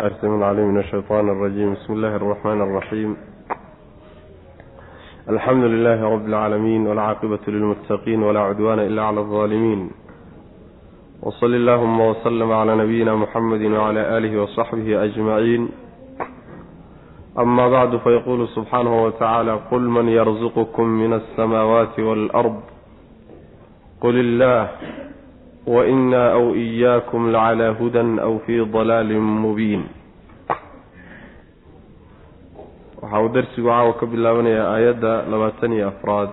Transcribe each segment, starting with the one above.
السميع العليم من الشيطان الرجيم بسم الله الرحمن الرحيم الحمد لله رب العالمين والعاقبة للمتقين ولا عدوان إلا على الظالمين وصل اللهم وسلم على نبينا محمد وعلى آله وصحبه أجمعين أما بعد فيقول سبحانه وتعالى قل من يرزقكم من السماوات والأرض قل الله وإنا أو إياكم لعلى هدى أو في ضلال مبين waxa uu darsigu caawa ka bilaabanayaa aayadda labaatan iyo afraad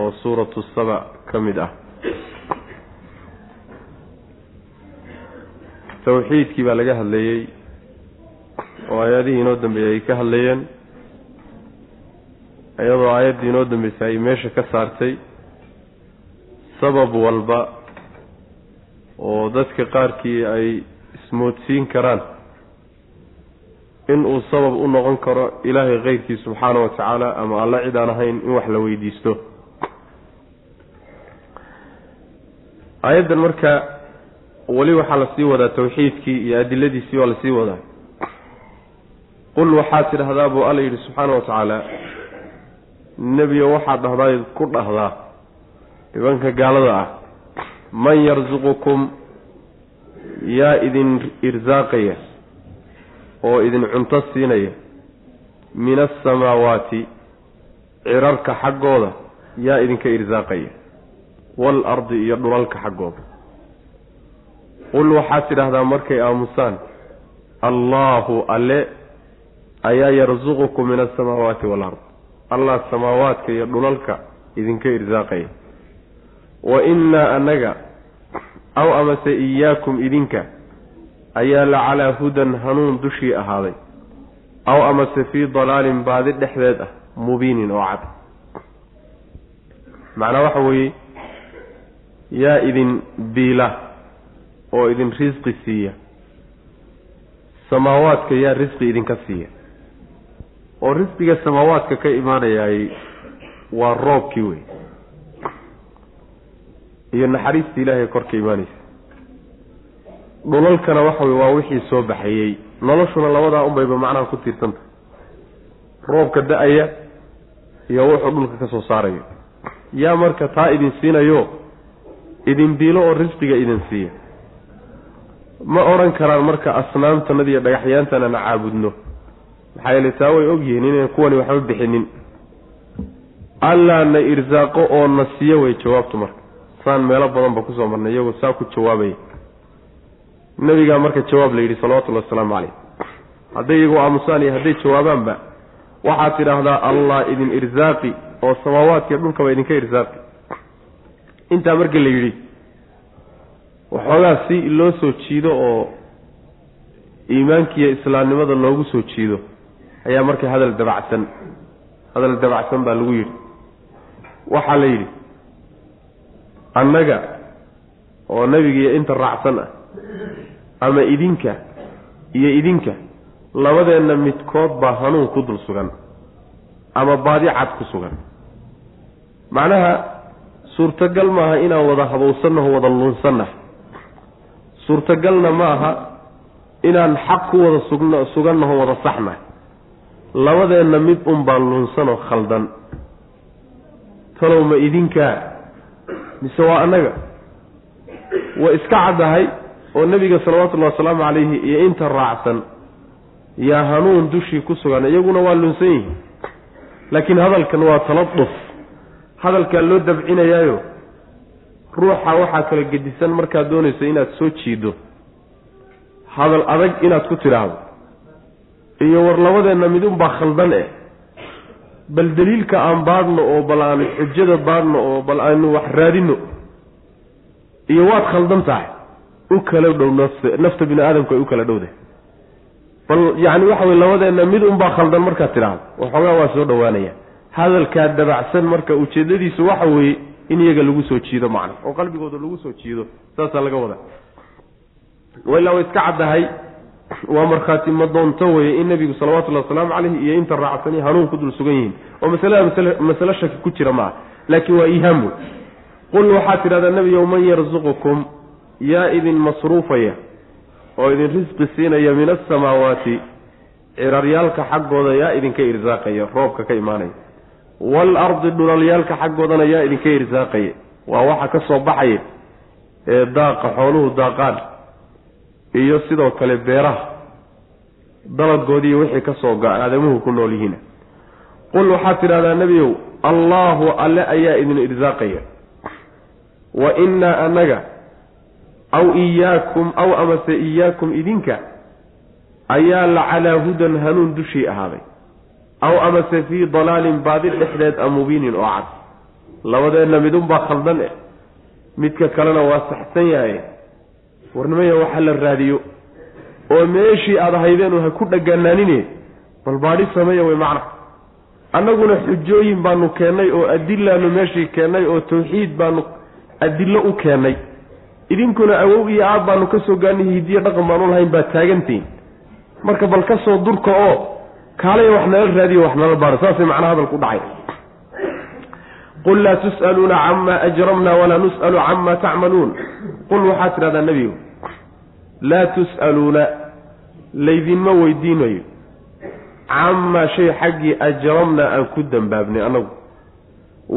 oo suuratu saba ka mid ah tawxiidkii baa laga hadlayey oo aayadihii inoo dambeeyey ay ka hadlayeen iyadoo aayaddii inoo dambeysay ay meesha ka saartay sabab walba oo dadka qaarkii ay ismoodsiin karaan in uu sabab u noqon karo ilaahay keyrkii subxaana wa tacaala ama alla cid aan ahayn in wax la weydiisto. Aayaddan marka weli waxaa la sii wadaa tawxiidkii iyo adiladiisii waa la sii wadaa. Qul waxaad tidhahdaa buu alla yidhi subxaana wa tacaala nebiyo waxaad dhahdaa ku dhahdaa dhibanka gaalada ah man yarsuqukum yaa idin irsaaqaya oo idin cunto siinaya min asamaawaati cirarka xaggooda yaa idinka irsaaqaya waalardi iyo dhulalka xaggooda. Qul waxaad tidhaahdaa markay aamusaan allaahu alle ayaa yarsuqukum min asamaawaati waalard allah samaawaadka iyo dhulalka idinka irsaaqaya wa innaa annaga aw amase iyaakum idinka ayaa la calaa hudan hanuun dushii ahaaday aw amase fii dalaalin baadi dhexdeed ah mubiinin oo cad. Macnaa waxa weeye yaa idin biila oo idin risqi siiya. Samaawaadka yaa risqi idinka siiya. Oo risqiga samaawaadka ka imaanayaay waa roobkii wey iyo naxariista ilaahay korka imaanaysa. Dhulalkana waxa wey waa wixii soo baxayey noloshuna labadaa unbayba macnaha ku tiirsanta roobka da'aya iyo wuxuu dhulka ka soo saarayo. Yaa marka taa idin siinayo idin biilo oo risqiga idin siiya. Ma odhan karaan marka asnaamtanada iyo dhagaxyaantana na caabudno. Maxaa yeele taa way ogyihiin inayn kuwani waxba bixinin. Allaa na irsaaqo oo na siiyo way jawaabtu marka saan meelo badan ba ku soo marnay iyagoo saa ku jawaabaya nebigaa marka jawaab la yidhi salawatullahi wasalaamu caleyh hadday iyagu aamusaan iyo hadday jawaabaanba waxaad tidhaahdaa allah idin irsaaqi oo samaawaadkiiyo dhulkaba idinka irsaaqi. Intaa marka la yidhi waxoogaa si loo soo jiido oo iimaankiiyo islaamnimada loogu soo jiido ayaa marka hadal dabacsan hadal dabacsan baa lagu yidhi. Waxaa la yidhi annaga oo nebigiiyo inta raacsan ah ama idinka iyo idinka labadeenna midkood baa hanuun ku dul sugan ama baadi cad ku sugan. Macnaha suurtagal maaha inaan wada habowsannaho wada luunsannahay suurtagalna ma aha inaan xaq ku wada sugn sugannaho wada saxnahay. Labadeenna mid un baan luunsanoo khaldan. Talow ma idinkaa mise waa annaga. Waa iska caddahay oo nebiga salawatullahi wasalaamu calayhi iyo inta raacsan yaa hanuun dushii ku sugan iyaguna waa lunsan yihiin. Laakiin hadalkan waa taladuf hadalkaa loo dabcinayaayo ruuxa waxaa kala gedisan markaad doonayso inaad soo jiido hadal adag inaad ku tidhaahdo. Iyo war labadeenna mid unbaa khaldan eh bal daliilka aan baadhno oo bal aan xujada baadhno oo bal aanu wax raadino iyo waad khaldan tahay u kala dhow nafta nafta bini aadamku ay u kala dhowdahay bal yacni waxa weye labadeenna mid unbaa khaldan markaad tidhaahdo. Waxoogaa waa soo dhowaanaya. Hadalkaa dabacsan marka ujeeddadiisu waxa weeye in iyaga lagu soo jiido macna oo qalbigooda lagu soo jiido saasaa laga wadaa. Ilaa way iska caddahay waa markhaati ma doonto weye in nebigu salawatullahi wasalaamu caleyhi iyo inta raacsani hanuun ku dul sugan yihiin. Oo masalada masale masale shaki ku jira maaha laakiin waa iihaam wey qul waxaad tidhahdaa nebiyow man yarsuqukum yaa idin masruufaya oo idin risqi siinaya min asamaawaati ciraryaalka xaggooda yaa idinka irsaaqaya roobka ka imaanaya. Waalardi dhulalyaalka xaggoodana yaa idinka irsaaqaya. Waa waxa ka soo baxaya ee daaqa xooluhu daaqaan iyo sidoo kale beeraha. Dalagoodii wixii ka soo go-a aadamuhu ku nool yihiin. Qul waxaad tidhahdaa nebiyow allaahu alle ayaa idin irsaaqaya. Wa innaa annaga aw iyaakum aw amase iyaakum idinka ayaa la calaa hudan hanuun dushii ahaaday. Aw amase fii dalaalin baadi dhexdeed a mubiinin oo cad. Labadeenna midunbaa khaldan eh. Midka kalena waa saxsan yahay warnimaya waxa la raadiyo oo meeshii aada haydeenu ha ku dhaganaanine bal baadhi sameeya way macna. Annaguna xujooyin baanu keennay oo adilaanu meeshii keennay oo tawxiid baanu adillo u keennay idinkuna awow iyo aab baanu ka soo gaanay hidiyo dhaqan baanu lahayn baad taagantihin marka bal ka soo durka oo kaalaya wax nala raadiyo wax nala baadho saasay macnaa hadalku u dhacay qul laa tus'aluuna camaa ajramna walaa nus'alu camaa tacmaluun qul waxaad tidhahdaa nebigu laa tus'aluuna laydinma weydiinayo camaa shay xaggii ajramna aan ku dambaabnay annagu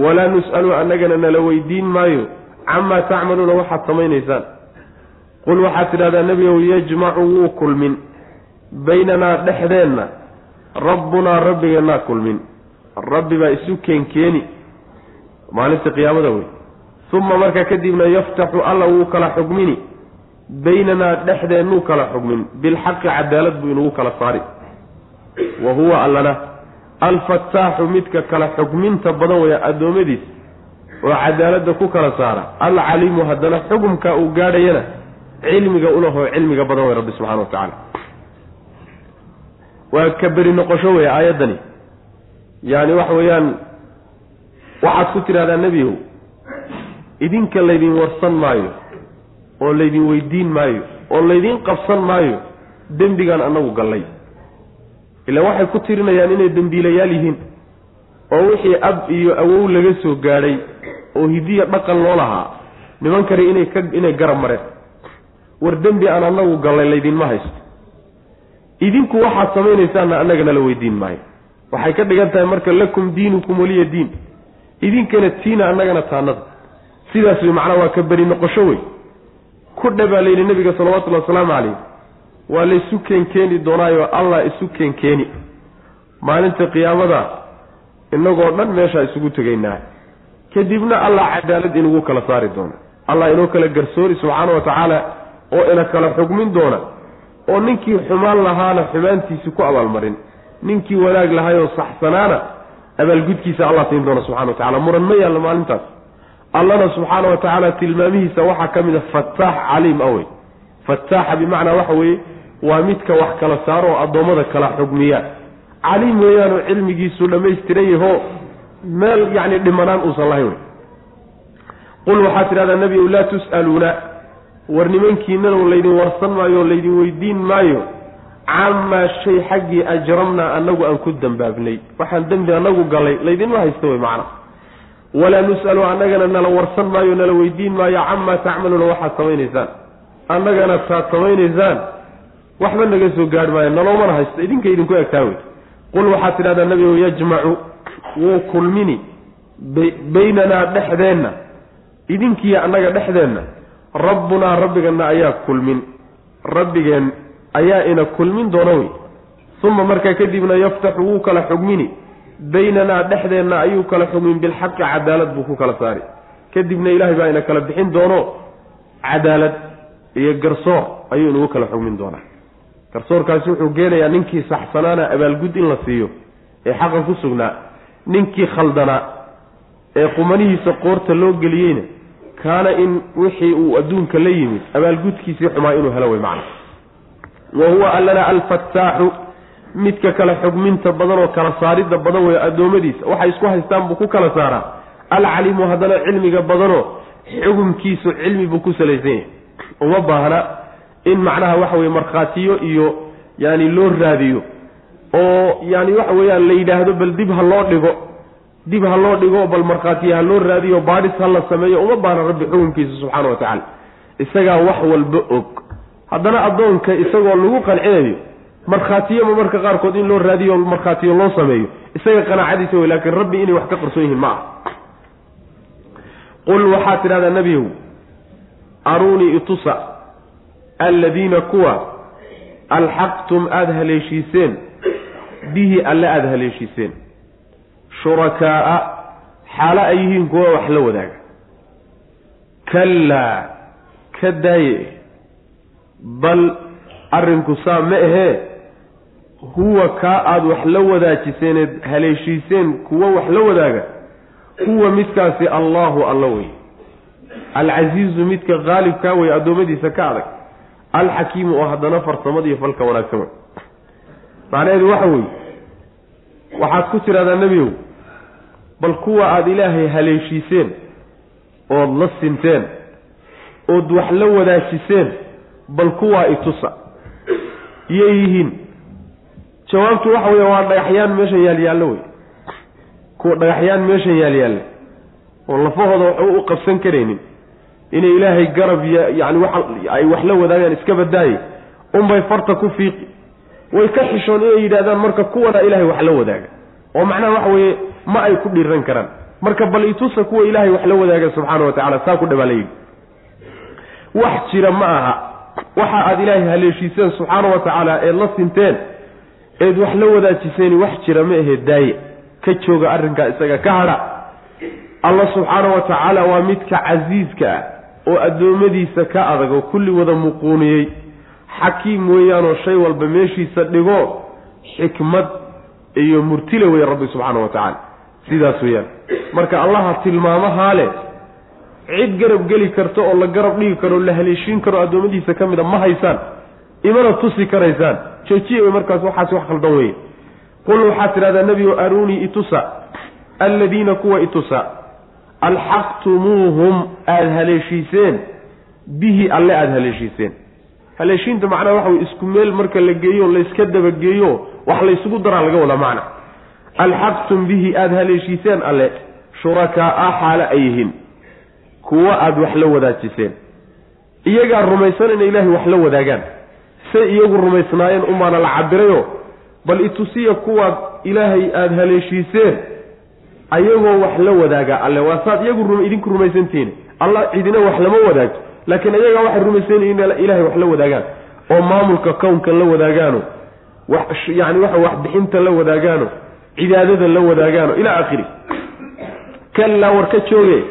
walaa nus'alu annagana nala weydiin maayo camaa tacmaluuna waxaad samaynaysaan qul waxaad tidhahdaa nebigow yajmacu wuu kulmin baynanaa dhexdeenna rabbunaa rabbigeennaa kulmin rabbi baa isu keenkeeni maalinta qiyaamada wey uma markaa kadibna yaftaxu alla wuu kala xugmini. Baynanaa dhexdeennuu kala xugmin. Bilxaqi cadaalad buu inugu kala saari wa huwa allana alfataaxu midka kala xugminta badan weya addoommadiis oo cadaaladda ku kala saara. Alcaliimu haddana xugumka uu gaadhayana cilmiga ulahoo cilmiga badan wey rabbi subxana wa tacaala. Waa ka beri noqosho wey aayaddani. Yaani waxa weeyaan waxaad ku tidhahdaa nebigow idinka laydin warsan maayo oo laydin weydiin maayo oo laydin qabsan maayo dembigaan annagu gallay. Ila waxay ku tirinayaan inay dembiilayaal yihiin oo wixii ab iyo awow laga soo gaadhay oo hidiya dhaqan loo lahaa niman kale inay ka inay garab mareen. War dembi aan annagu gallay laydinma haysto. Idinku waxaad samaynaysaanna annagana la weydiin maayo. Waxay ka dhigan tahay marka lakum diinukum waliya diin idinkana tiina annagana taanada. Sidaas wey macnaa waa ka beri noqosho wey. Ku dhabaa layidhi nabiga salawatullhi wasalaamu calayh waa laysu keenkeeni doonaayo allah isu keenkeeni. Maalinta qiyaamada innagoo dhan meeshaa isugu tegaynaa. Kadibna allah cadaalad inugu kala saari doona. Allah inoo kala garsoori subxaana wa tacaala oo ina kala xugmin doona. Oo ninkii xumaan lahaana xumaantiisi ku abaalmarin. Ninkii wanaag lahaayoo saxsanaana abaalgudkiisa allah siin doona subxana wa tacala muran ma yaallo maalintaas. Allana subxaana wa tacaala tilmaamihiisa waxaa ka mid a fataax caliim awey fataaxa bimacnaa waxa weeye waa midka wax kala saaro oo addoommada kala xugmiya. Caliim weeyaanoo cilmigiisu dhammaystiran yaho meel yacni dhimanaan uusan lahayn wey. Qul waxaad tidhahdaa nebigow laa tus'aluuna. War nimankiinana laydin warsan maayo oo laydin weydiin maayo camaa shay xaggii ajramnaa annagu aan ku dambaabnay. Waxaan dembi annagu galay. Laydinma haysto wey macna. Walaa nus'alu annagana nala warsan maayo nala weydiin maayo camaa tacmaluuna waxaad samaynaysaan. Annagana taad samaynaysaan. Waxba naga soo gaarhi maayo naloomana haysto. Idinka idinku egtaa wey qul waxaad tidhahdaa nebigo yajmacu wuu kulmini baynanaa dhexdeenna. Idinkiiyo annaga dhexdeenna. Rabbunaa rabbigeenna ayaa kulmin. Rabbigeen ayaa ina kulmin doona wey. Uma markaa kadibna yaftaxu wuu kala xugmini. Baynanaa dhexdeenna ayuu kala xugmin bilxaqi cadaalad buu ku kala saari. Kadibna ilaahay baa ina kala bixin doono cadaalad iyo garsoor ayuu inagu kala xugmin doonaa. Garsoorkaasi wuxuu geenayaa ninkii saxsanaana abaalgud in la siiyo ee xaqa ku sugnaa ninkii khaldanaa ee qumanihiisa qoorta loo geliyeyna kaana in wixii uu adduunka la yimid abaalgudkiisii xumaa inuu helo wey macna wa huwa allana alfataaxu midka kala xugminta badan oo kala saaridda badan weeye addoommadiisa waxay isku haystaan buu ku kala saaraa. Alcaliimu haddana cilmiga badanoo xugumkiisu cilmi buu ku salaysan yahay. Uma baahna in macnaha waxa weye markhaatiyo iyo yaani loo raadiyo oo yaani waxa weeyaan la yidhaahdo bal dib ha loo dhigo dib ha loo dhigo bal markhaatiya ha loo raadiyo baadhis ha la sameeyo uma baahna rabbi xukunkiisa subxaana wa tacaala. Isagaa wax walba og haddana addoonka isagoo lagu qancinayo markhaatiyoma marka qaarkood in loo raadiyo markhaatiyo loo sameeyo isaga qanaacadiisa wey laakiin rabbi inay wax ka qarsoon yihiin ma ah qul waxaad tidhahdaa nebiyow aruunii itusa alladiina kuwa alxaqtum aada haleeshiiseen bihi alle aada haleeshiiseen. Shurakaa'a xaalo ay yihiin kuwa wax la wadaaga. Kallaa ka daaye bal arrinku saa ma ahee huwa kaa aada wax la wadaajiseeneed haleeshiiseen kuwo wax la wadaaga huwa midkaasi allaahu alla wey. Alcasiizu midka qaalibkaa wey addoommadiisa ka adag. Alxakiimu oo haddana farsamada iyo falka wanaagsan wey. Macnaheedu waxa weeye waxaad ku tidhahdaa nebiyow bal kuwa aada ilaahay haleeshiiseen ood la sinteen ood wax la wadaajiseen bal kuwaa itusa iyay yihiin. Jawaabtu waxa weeye waa dhagaxyaan meeshan yaalyaallo wey kuwa dhagaxyaan meeshan yaalyaalla oo lafahooda waxba u qabsan karaynin. Inay ilaahay garab yani waxa ay wax la wadaagaan iska badaayay unbay farta ku fiiqi. Way ka xishoon inay yidhahdaan marka kuwana ilaahay wax la wadaaga. Oo macnaha waxa weeye ma ay ku dhiiran karaan. Marka bal itusa kuwa ilaahay wax la wadaaga subxaana wa tacala saa ku dhabaa la yidhi wax jira ma aha waxa aada ilaahay haleeshiiseen subxaana wa tacaala eed la sinteen eed wax la wadaajiseen wax jira ma ahe daaye. Ka jooga arrinkaa isaga ka hadha. Allah subxaana wa tacaala waa midka casiiska ah oo addoommadiisa ka adag oo kulli wada muquuniyey. Xakiim weeyaanoo shay walba meeshiisa dhigo xikmad iyo murtile weeye rabbi subxaana wa tacaala sidaas weeyaan. Marka allaha tilmaamahaa leh cid garab geli karta oo la garab dhigi karo la haleeshiin karo addoommadiisa ka mid a ma haysaan. Imana tusi karaysaan. Joojiye wey markaas waxaasi wax khaldan weeye. Qul waxaad tidhahdaa nebigo aruunii itusa. Alladiina kuwa itusa. Alxaqtumuuhum. Aada haleeshiiseen. Bihi alle aada haleeshiiseen. Haleeshiinta macnaha waxa wey isku meel marka la geeyo layska dabageeyo wax laysugu daraa laga wadaa macna. Alxaqtum bihi aada haleeshiiseen alle. Shurakaa-a xaale ay yihiin kuwo aada wax la wadaajiseen. Iyagaa rumaysan inay ilaahay wax la wadaagaan. Say iyagu rumaysnaayeen umaana la cabirayo bal itusiya kuwaad ilaahay aada haleeshiiseen. Ayagoo wax la wadaaga alle. Waa saad iyagu idinku rumaysantihiin. Allah cidina wax lama wadaagto laakiin ayagaa waxay rumaysanyihin in ilaahay wax la wadaagaan. Oo maamulka kownka la wadaagaano. Yani waxa waxbixinta la wadaagaano. Cibaadada la wadaagaano. Ilaa akhiri kallaa war ka jooge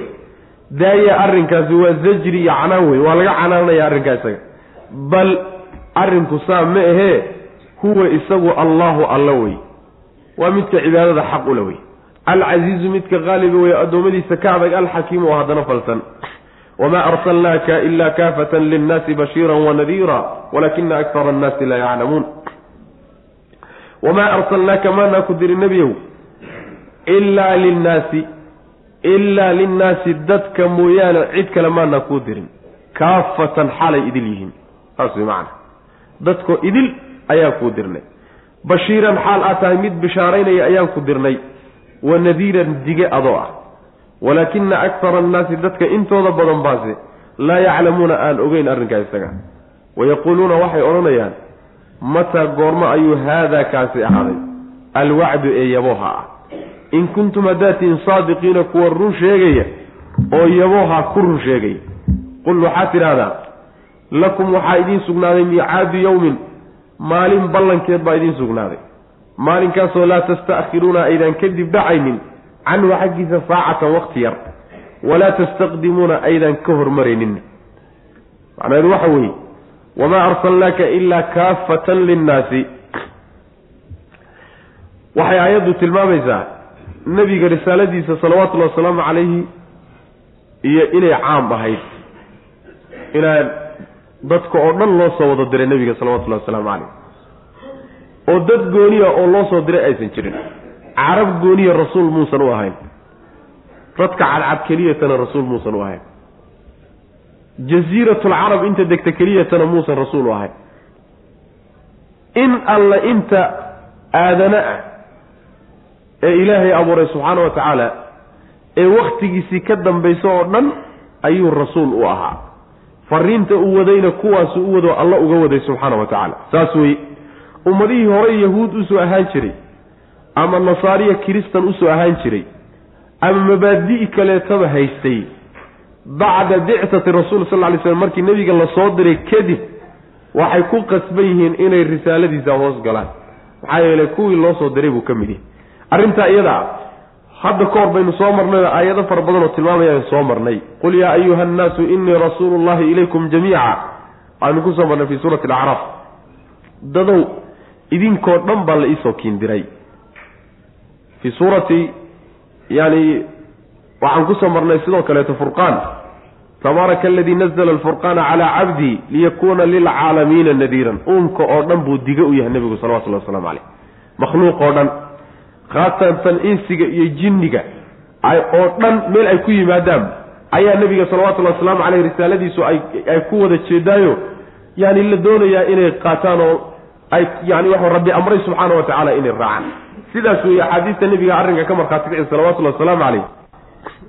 daaya arrinkaasi waa zajri iyo canaan wey waa laga canaanaya arrinkaa isaga. Bal arrinku saa ma ahee huwa isagu allaahu alla wey waa midka cibaadada xaq ula wey alcasiizu midka qaaliba wey addoommadiisa ka adag alxakiimu oo haddana falsan. Wamaa arsalnaaka ila kaafatan linnaasi bashiira wanadiira walakina akara annaasi laa yaclamuun. Wamaa arsalnaaka maanaa ku diri nebiyow ilaa linnaasi ilaa linnaasi dadka mooyaane cid kale maanaa kuu dirin. Kaafatan xalay idil yihiin. Saas way macana dadkoo idil ayaan kuu dirnay. Bashiiran xaal aad tahay mid bishaaraynaya ayaan ku dirnay. Wa nadiiran dige adoo ah. Walaakina akara annaasi dadka intooda badan baase laa yaclamuuna aan ogeyn arrinkaa isaga. Wayaquuluuna waxay odhanayaan mataa goormo ayuu haadaa kaasi ahaaday? Alwacdu ee yabooha ah in kuntum haddaad saadiqiina kuwa run sheegaya oo yabooha ku run sheegaya qul waxaad tidhaahdaa lakum waxaa idiin sugnaaday miicaadu yowmin maalin ballankeed baa idiin sugnaaday. Maalinkaasoo laa tasta'khiruuna aydan kadib dhacaynin canhu xaggiisa saacatan wakti yar walaa tastaqdimuuna aydan ka hormaraynin. Macnaheedu waxa weeye wamaa arsalnaaka ilaa kaafatan linnaasi. Waxay aayaddu tilmaamaysaa nebiga risaaladiisa salawaatullahi wasalaamu calayhi iyo inay caam ahayd. Inaan dadka oo dhan loo soo wada diray nebiga salawatullahi wasalaamu calayh oo dad gooniya oo loo soo diray aysan jirin. Carab gooniya rasuul muusan u ahayn. Dadka cadcad keliyatana rasuul muusan u ahayn jasiiratulcarab inta degta keliyatana muusan rasuul u ahayn. In alla inta aadana ah ee ilaahay abuuray subxaana wa tacaala ee wakhtigiisii ka dambaysa oo dhan ayuu rasuul u ahaa. Fariinta uu wadayna kuwaasu u wado alla uga waday subxaana wa tacaala. Saas weye ummadihii horey yahuud u soo ahaan jiray ama nasaariya kiristan u soo ahaan jiray ama mabaadi' kaleetaba haystay bacda bictati rasuul sal ly slm markii nebiga la soo diray kadib waxay ku qasban yihiin inay risaaladiisa hoos galaan. Maxaa yeelay kuwii loo soo diray buu ka mid yahay arrintaa iyada ah hadda ka baynu soo marnay aayado fara badan oo tilmaamayaan soo marnay. Qul yaa ayuha annaasu inii rasuulu llahi ilaykum jamiica. Aynu ku soo marnay fii suurati alacraaf. Dadow idinkoo dhan baa la iisoo kiindiray. Fii suurati yani waxaan ku soo marnay sidoo kaleeto furqaan. Tabaaraka aladii nazla alfurqaana calaa cabdii liyakuuna lilcaalamiina nadiiran. Uunka oo dhan buu diga u yahay nebigu salawatullahi waslamu caleyh makhluuq oo dhan khaasatan insiga iyo jinniga oo dhan meel ay ku yimaadaan. Ayaa nebiga salawatullahi wasalaamu caleyh risaaladiisu ay ku wada jeedaayo. Yani la doonayaa inay qaataan oo ay yani waxuu rabbi amray subxaana wa tacaala inay raacaan. Sidaas weeye axaadiista nebiga arrinka ka markhaati kicin salawatullahi wasalaamu caleyh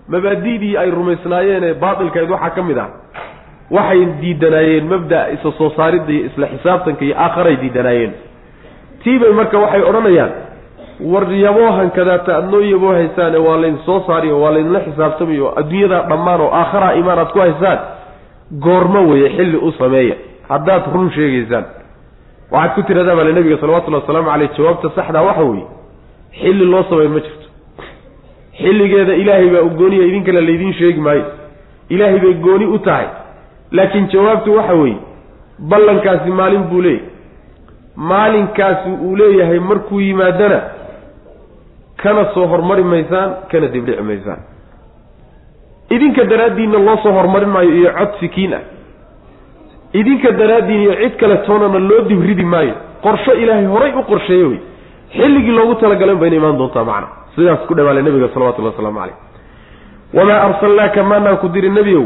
mabaadidii ay rumaysnaayeenee baatilkayd waxaa ka mid ah. Waxay diidanaayeen mabda isa soo saaridda iyo isla xisaabtanka iyo aakharay diidanaayeen. Tiibay marka waxay odhanayaan war yaboohan kadaata yaboo haysaane waa laydin soo saariyo waa laydinla xisaabtamayo adduunyadaa dhammaan oo aakharaa imaan aad ku haysaan goormo weye xilli u sameeya. Haddaad run sheegaysaan. Waxaad ku tiradaa bale nabiga salawatullahi wasalaamu caleyh jawaabta saxdaa waxa weeye xilli loo sameyn ma jirto. Xilligeeda ilaahay baa u gooniya idinkale laydiin sheegi maayo. Ilaahay bay gooni u tahay. Laakiin jawaabtu waxa weeye ballankaasi maalin buu leeyahy maalinkaasi uu leeyahay markuu yimaadana kana soo hormari maysaan kana dibdhici maysaan. Idinka daraaddiinna loo soo hormarin maayo iyo cod sikiin ah. Idinka daraaddiin iyo cid kale toonana loo dibridi maayo. Qorsho ilaahay horay u qorsheeye wey. Xilligii loogu talagalan bayna imaan doontaa macna. Sidaas ku dhawaale nabiga salawatullahi wasalaamu caleyh wamaa arsalnaaka maanaan ku dirin nebiyow?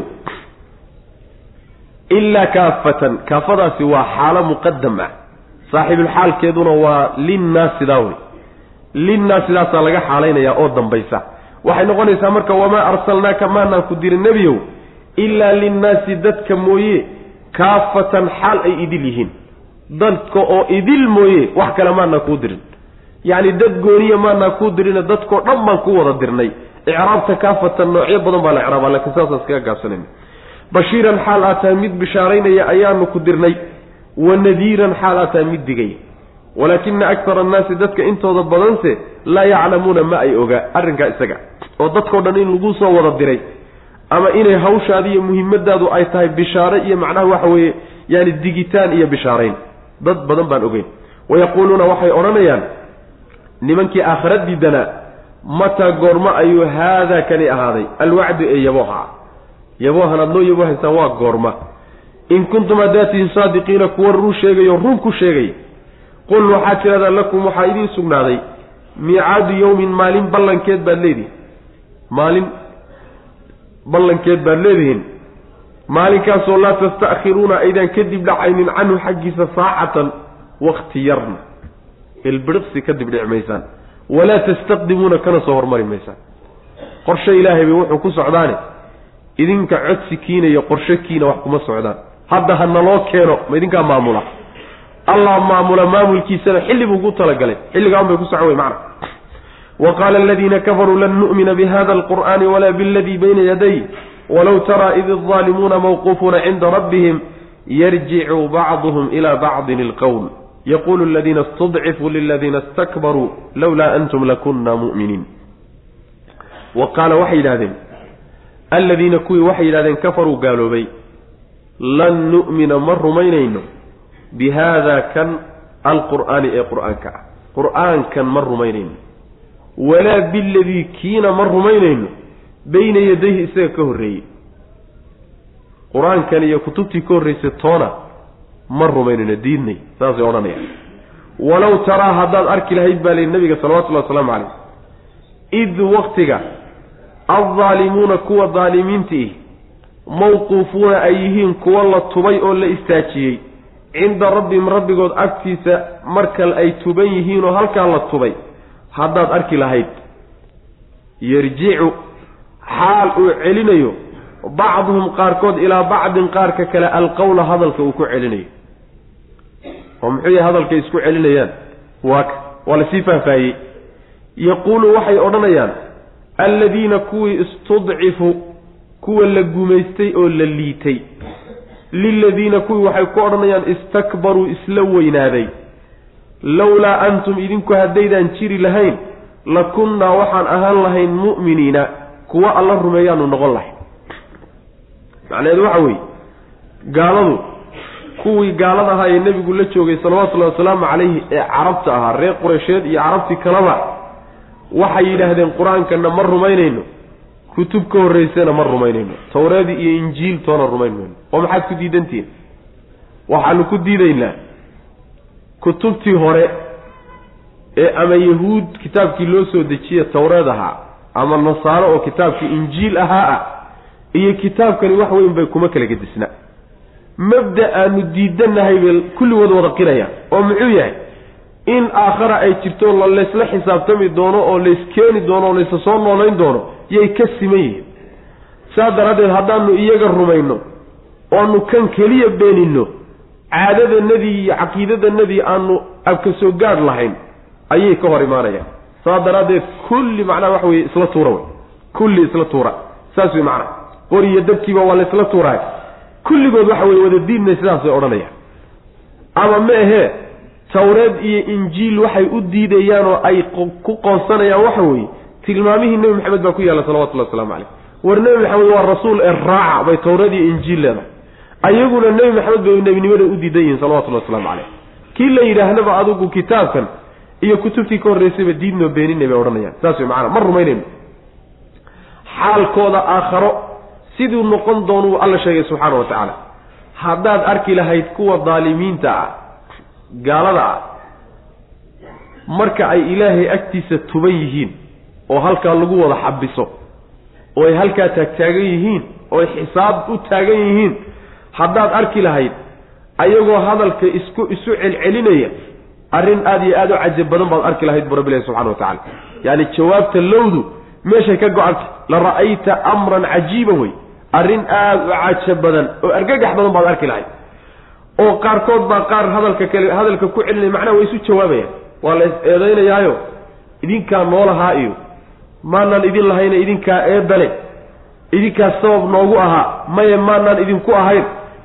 Ilaa kaafatan. Kaafadaasi waa xaalo muqadam ah. Saaxibulxaalkeeduna waa linnaasidaa wey linnaasidaasa laga xaalaynayaa oo dambaysa. Waxay noqonaysaa marka wamaa arsalnaaka maanaan ku dirin nebiyow ilaa linnaasi dadka mooye kaafatan xaal ay idil yihiin. Dadka oo idil mooye wax kale maanaan kuu dirin. Yacni dad gooniya maanaa kuu dirina dadkoo dhan baan ku wada dirnay. Icraabta kaafatan noocyo badan baa la icraabaa laakiin saasaan iskaga gaabsanayna bashiiran xaal aa tahay mid bishaaraynaya ayaanu ku dirnay. Wa nadiiran xaal aa tahay mid digaya walaakina akara annaasi dadka intooda badanse laa yaclamuuna ma ay ogaa arrinkaa isaga oo dadkao dhan in lagu soo wada diray. Ama inay hawshaadi iyo muhimmadaadu ay tahay bishaare iyo macnaha waxa weeye yaani digitaan iyo bishaarayn. Dad badan baan ogeyn. Wayaquuluuna waxay odhanayaan nimankii aakhara diidanaa mataa goormo ayuu haadaa kani ahaaday. Alwacdu ee yabooha yaboohan aad noo yaboohaysaan waa goorma. In kuntum haddaatihin saadiqiina kuwa run sheegayo run ku sheegay qul waxaad tidhahdaa lakum waxaa idiin sugnaaday miicaadu yowmin maalin ballankeed baad leedihin maalin ballankeed baad leedihiin. Maalinkaasoo laa tasta'khiruuna aydaan kadib dhacaynin canhu xaggiisa saacatan wakti yarna. Ilbiriqsi kadib dhici maysaan walaa tastaqdimuuna kana soo hormari maysaan. Qorshe ilaahay bay wuxuu ku socdaane. Idinka codsi kiina iyo kiina wax kuma socdaan. Hadda ha naloo keeno ma idinkaa maamula allah maamula maamulkiisana xilli buu ku talagalay. Xilligaan bay ku socon wey macna. Wa qaala aladiina kafaruu lan nu'mina bihada alqur'aani walaa biladii bayna yaday walow taraa id alظaalimuuna mawquufuuna cinda rabbihim yarjicu bacduhum ila bacdin ilqowl yaqulu aladiina istudcifuu liladiina istakbaruu lowlaa antum lakunna mu'miniin. Wa qaala waxay yidhahdeen alladiina kuwii waxay yidhahdeen kafaruu gaaloobay lan nu'mina ma rumaynayno bi haada kan alqur'aani ee qur'aanka ah qur'aankan ma rumaynayno walaa biladii kiina ma rumaynayno bayna yadayhi isaga ka horreeyey qur'aankan iyo kutubtii ka horreysay toona ma rumaynayno diidnay saasay odhanayaan walow taraa haddaad arki lahayd baa lihi nabiga salawatullahi wasalaamu calayh id waktiga aldaalimuuna kuwa daalimiintii mawquufuuna ay yihiin kuwa la tubay oo la istaajiyey cinda rabbihim rabbigood agtiisa markal ay tuban yihiinoo halkaa la tubay haddaad arki lahayd yarjicu xaal uu celinayo bacduhum qaarkood ilaa bacdin qaarka kale alqowla hadalka uu ku celinayo. oo muxuu yahay hadalkay isku celinayaan? Waa waa la sii faahfaahiyey. yaquulu waxay odhanayaan alladiina kuwii istudcifuu kuwa la gumaystay oo la liitay liladiina kuwii waxay ku odhanayaan istakbaruu isla weynaaday. Lowlaa antum idinku haddaydaan jiri lahayn la kunnaa waxaan ahaan lahayn mu'miniina kuwa alla rumeeyaanu noqon lahay macnaheedu waxa weeye gaaladu kuwii gaalada ahaa ee nebigu la joogay salawatullahi wasalaamu calayhi ee carabta ahaa reer qureysheed iyo carabtii kalaba waxay yidhaahdeen qur'aankana ma rumaynayno kutub ka horreysana ma rumaynayno tawreedii iyo injiil toona rumayn mayno oo maxaad ku diidantihiin? Waxaanu ku diidaynaa. Kutubtii hore ee ama yahuud kitaabkii loo soo dejiye tawreed ahaa ama nasaaro oo kitaabkii injiil ahaa ah iyo kitaabkani wax weyn bay kuma kala gedisna. Mabda aanu diidanahay bay kulligood wada qirayaan oo muxuu yahay in aakhara ay jirto la laysla xisaabtami doono oo layskeeni doono oo laysla soo noolayn doono yay ka siman yihiin. Saa daraaddeed haddaanu iyaga rumayno oanu kan keliya beeninno caadadanadii iyo caqiidadanadii aanu abka soo gaadh lahayn ayay ka hor imaanayaan. Saa daraaddeed kulli macnaha waxa weye isla tuura wey. Kulli isla tuura. Saas wey macnaha qor iyo dabkiiba waa la isla tuuraay. Kulligood waxa weye wada diinna sidaasay odhanayaan. Ama ma ahee tawreed iyo injiil waxay u diidayaan oo ay ku qoonsanayaan waxa weeye tilmaamihii nebi maxamed baa ku yaalla salawatullahi waslamu caleyh war nebi maxamed waa rasuul ee raaca bay tawreed iyo injiil leedahay. Ayaguna nebi maxamed bay nebinimada u diidan yihiin salawatullahi waslamu caleyh kii la yidhaahnaba adigu kitaabkan iyo kutubtii ka horreysayba diidnoo beeninay bay odhanayaan. Saas wey macana ma rumaynayno. Xaalkooda aakharo siduu noqon doonuu alla sheegay subxaana wa tacaala. Haddaad arki lahayd kuwa daalimiinta ah gaalada ah marka ay ilaahay agtiisa tuban yihiin oo halkaa lagu wada xabiso oo ay halkaa taagtaagan yihiin oo ay xisaab u taagan yihiin haddaad arki lahayd ayagoo hadalka isku isu celcelinaya arrin aada iyo aada u cajab badan baad arki lahayd bu rabbilahi subxana wa tacala yaani jawaabta lowdu meeshay ka go-anta la ra'ayta amran cajiiba wey arrin aada u cajab badan oo argagax badan baad arki lahayd oo qaarkood baa qaar hadalka kale hadalka ku celinaya macnaha way isu jawaabayaan waa la is eedaynayaayo idinkaa noolahaa iyo maanaan idin lahayna idinkaa eedale idinkaa sabab noogu ahaa maye maanaan idinku ahayn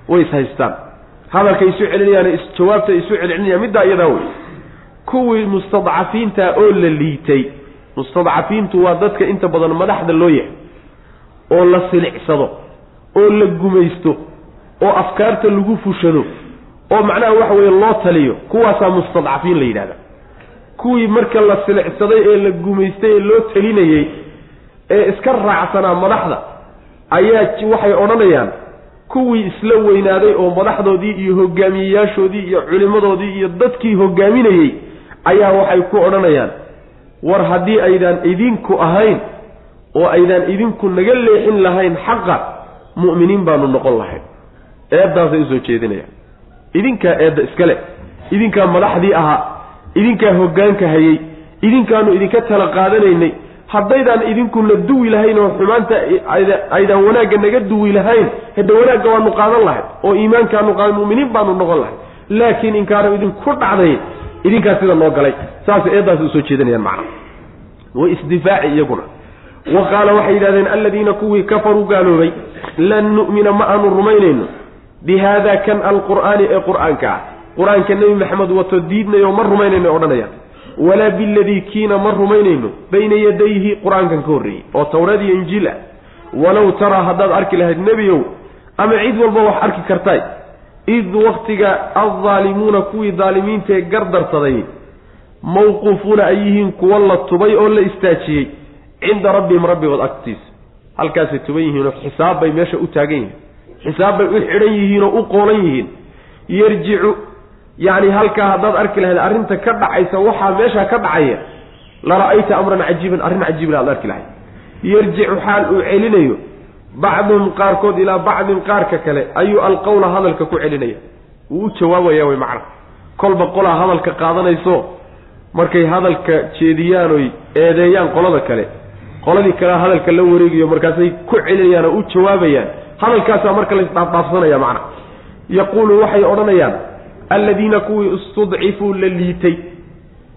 way is haystaan. Hadalkay isu celinayaan jawaabta isu celcelinayaan middaa iyadaa wey. Kuwii mustadcafiinta oo la liitay mustadcafiintu waa dadka inta badan madaxda loo yahay oo la silicsado oo la gumaysto oo afkaarta lagu fushado oo macnaha waxa weeye loo taliyo kuwaasaa mustadcafiin la yidhahda. Kuwii marka la silicsaday ee la gumaystay ee loo talinayey ee iska raacsanaa madaxda ayaa waxay odhanayaan kuwii isla weynaaday oo madaxdoodii iyo hogaamiyeyaashoodii iyo culimmadoodii iyo dadkii hogaaminayey ayaa waxay ku odhanayaan war haddii aydaan idinku ahayn oo aydaan idinku naga leexin lahayn xaqa mu'miniin baanu noqon lahayn. Eeddaasay u soo jeedinayaan idinkaa eedda iskale idinkaa madaxdii ahaa idinkaa hoggaanka hayey idinkaanu idinka tala qaadanaynay haddaydaan idinkuna duwi lahayn oo xumaanta aydaan wanaagga naga duwi lahayn hadda wanaagga waanu qaadan lahay oo iimaankaanu qaadan muminiin baanu noqon lahay laakiin inkaanu idinku dhacday idinkaa sida noo galay. Saasay eeddaasi u soo jeedinayaan macna. Way isdifaaci iyaguna. Wa qaala waxay yidhahdeen aladiina kuwii kafaruu gaaloobay lan nu'mina ma aanu rumaynayno bi haada kan alqur'aani ee qur'aanka ah qur'aanka nebi maxamed wato diidnayo ma rumaynayno odhanayaan walaa biladii kiina ma rumaynayno bayna yadayhi qur'aankan ka horreeyey oo tawreed iyo injiil ah walow taraa haddaad arki lahayd nebiyow ama cid walba wax arki kartaay id waktiga aldaalimuuna kuwii daalimiintaee gardarsaday mawquufuuna ay yihiin kuwa la tubay oo la istaajiyey cinda rabbihim rabbigood agtiisa halkaasay tuban yihiinoo xisaab bay meesha u taagan yihiin xisaab bay u xidhan yihiin oo u qoolan yihiin. Yarjicu yacni halkaa haddaad arki lahayd arrinta ka dhacaysa waxaa meeshaa ka dhacaya la ra'ayta amran cajiiban arrin cajiibna aad arki lahayd. Yarjicu xaal uu celinayo bacduhum qaarkood ilaa bacdin qaarka kale ayuu alqowla hadalka ku celinaya wuu u jawaabaya way macna. Kolba qolaa hadalka qaadanayso markay hadalka jeediyaan oy eedeeyaan qolada kale qoladii kale hadalka la wareegayo markaasay ku celinayaan oo u jawaabayaan hadalkaasaa marka laisdhaafdhaafsanaya macna. Yaquulu waxay odhanayaan alladiina kuwii istudcifuu la liitay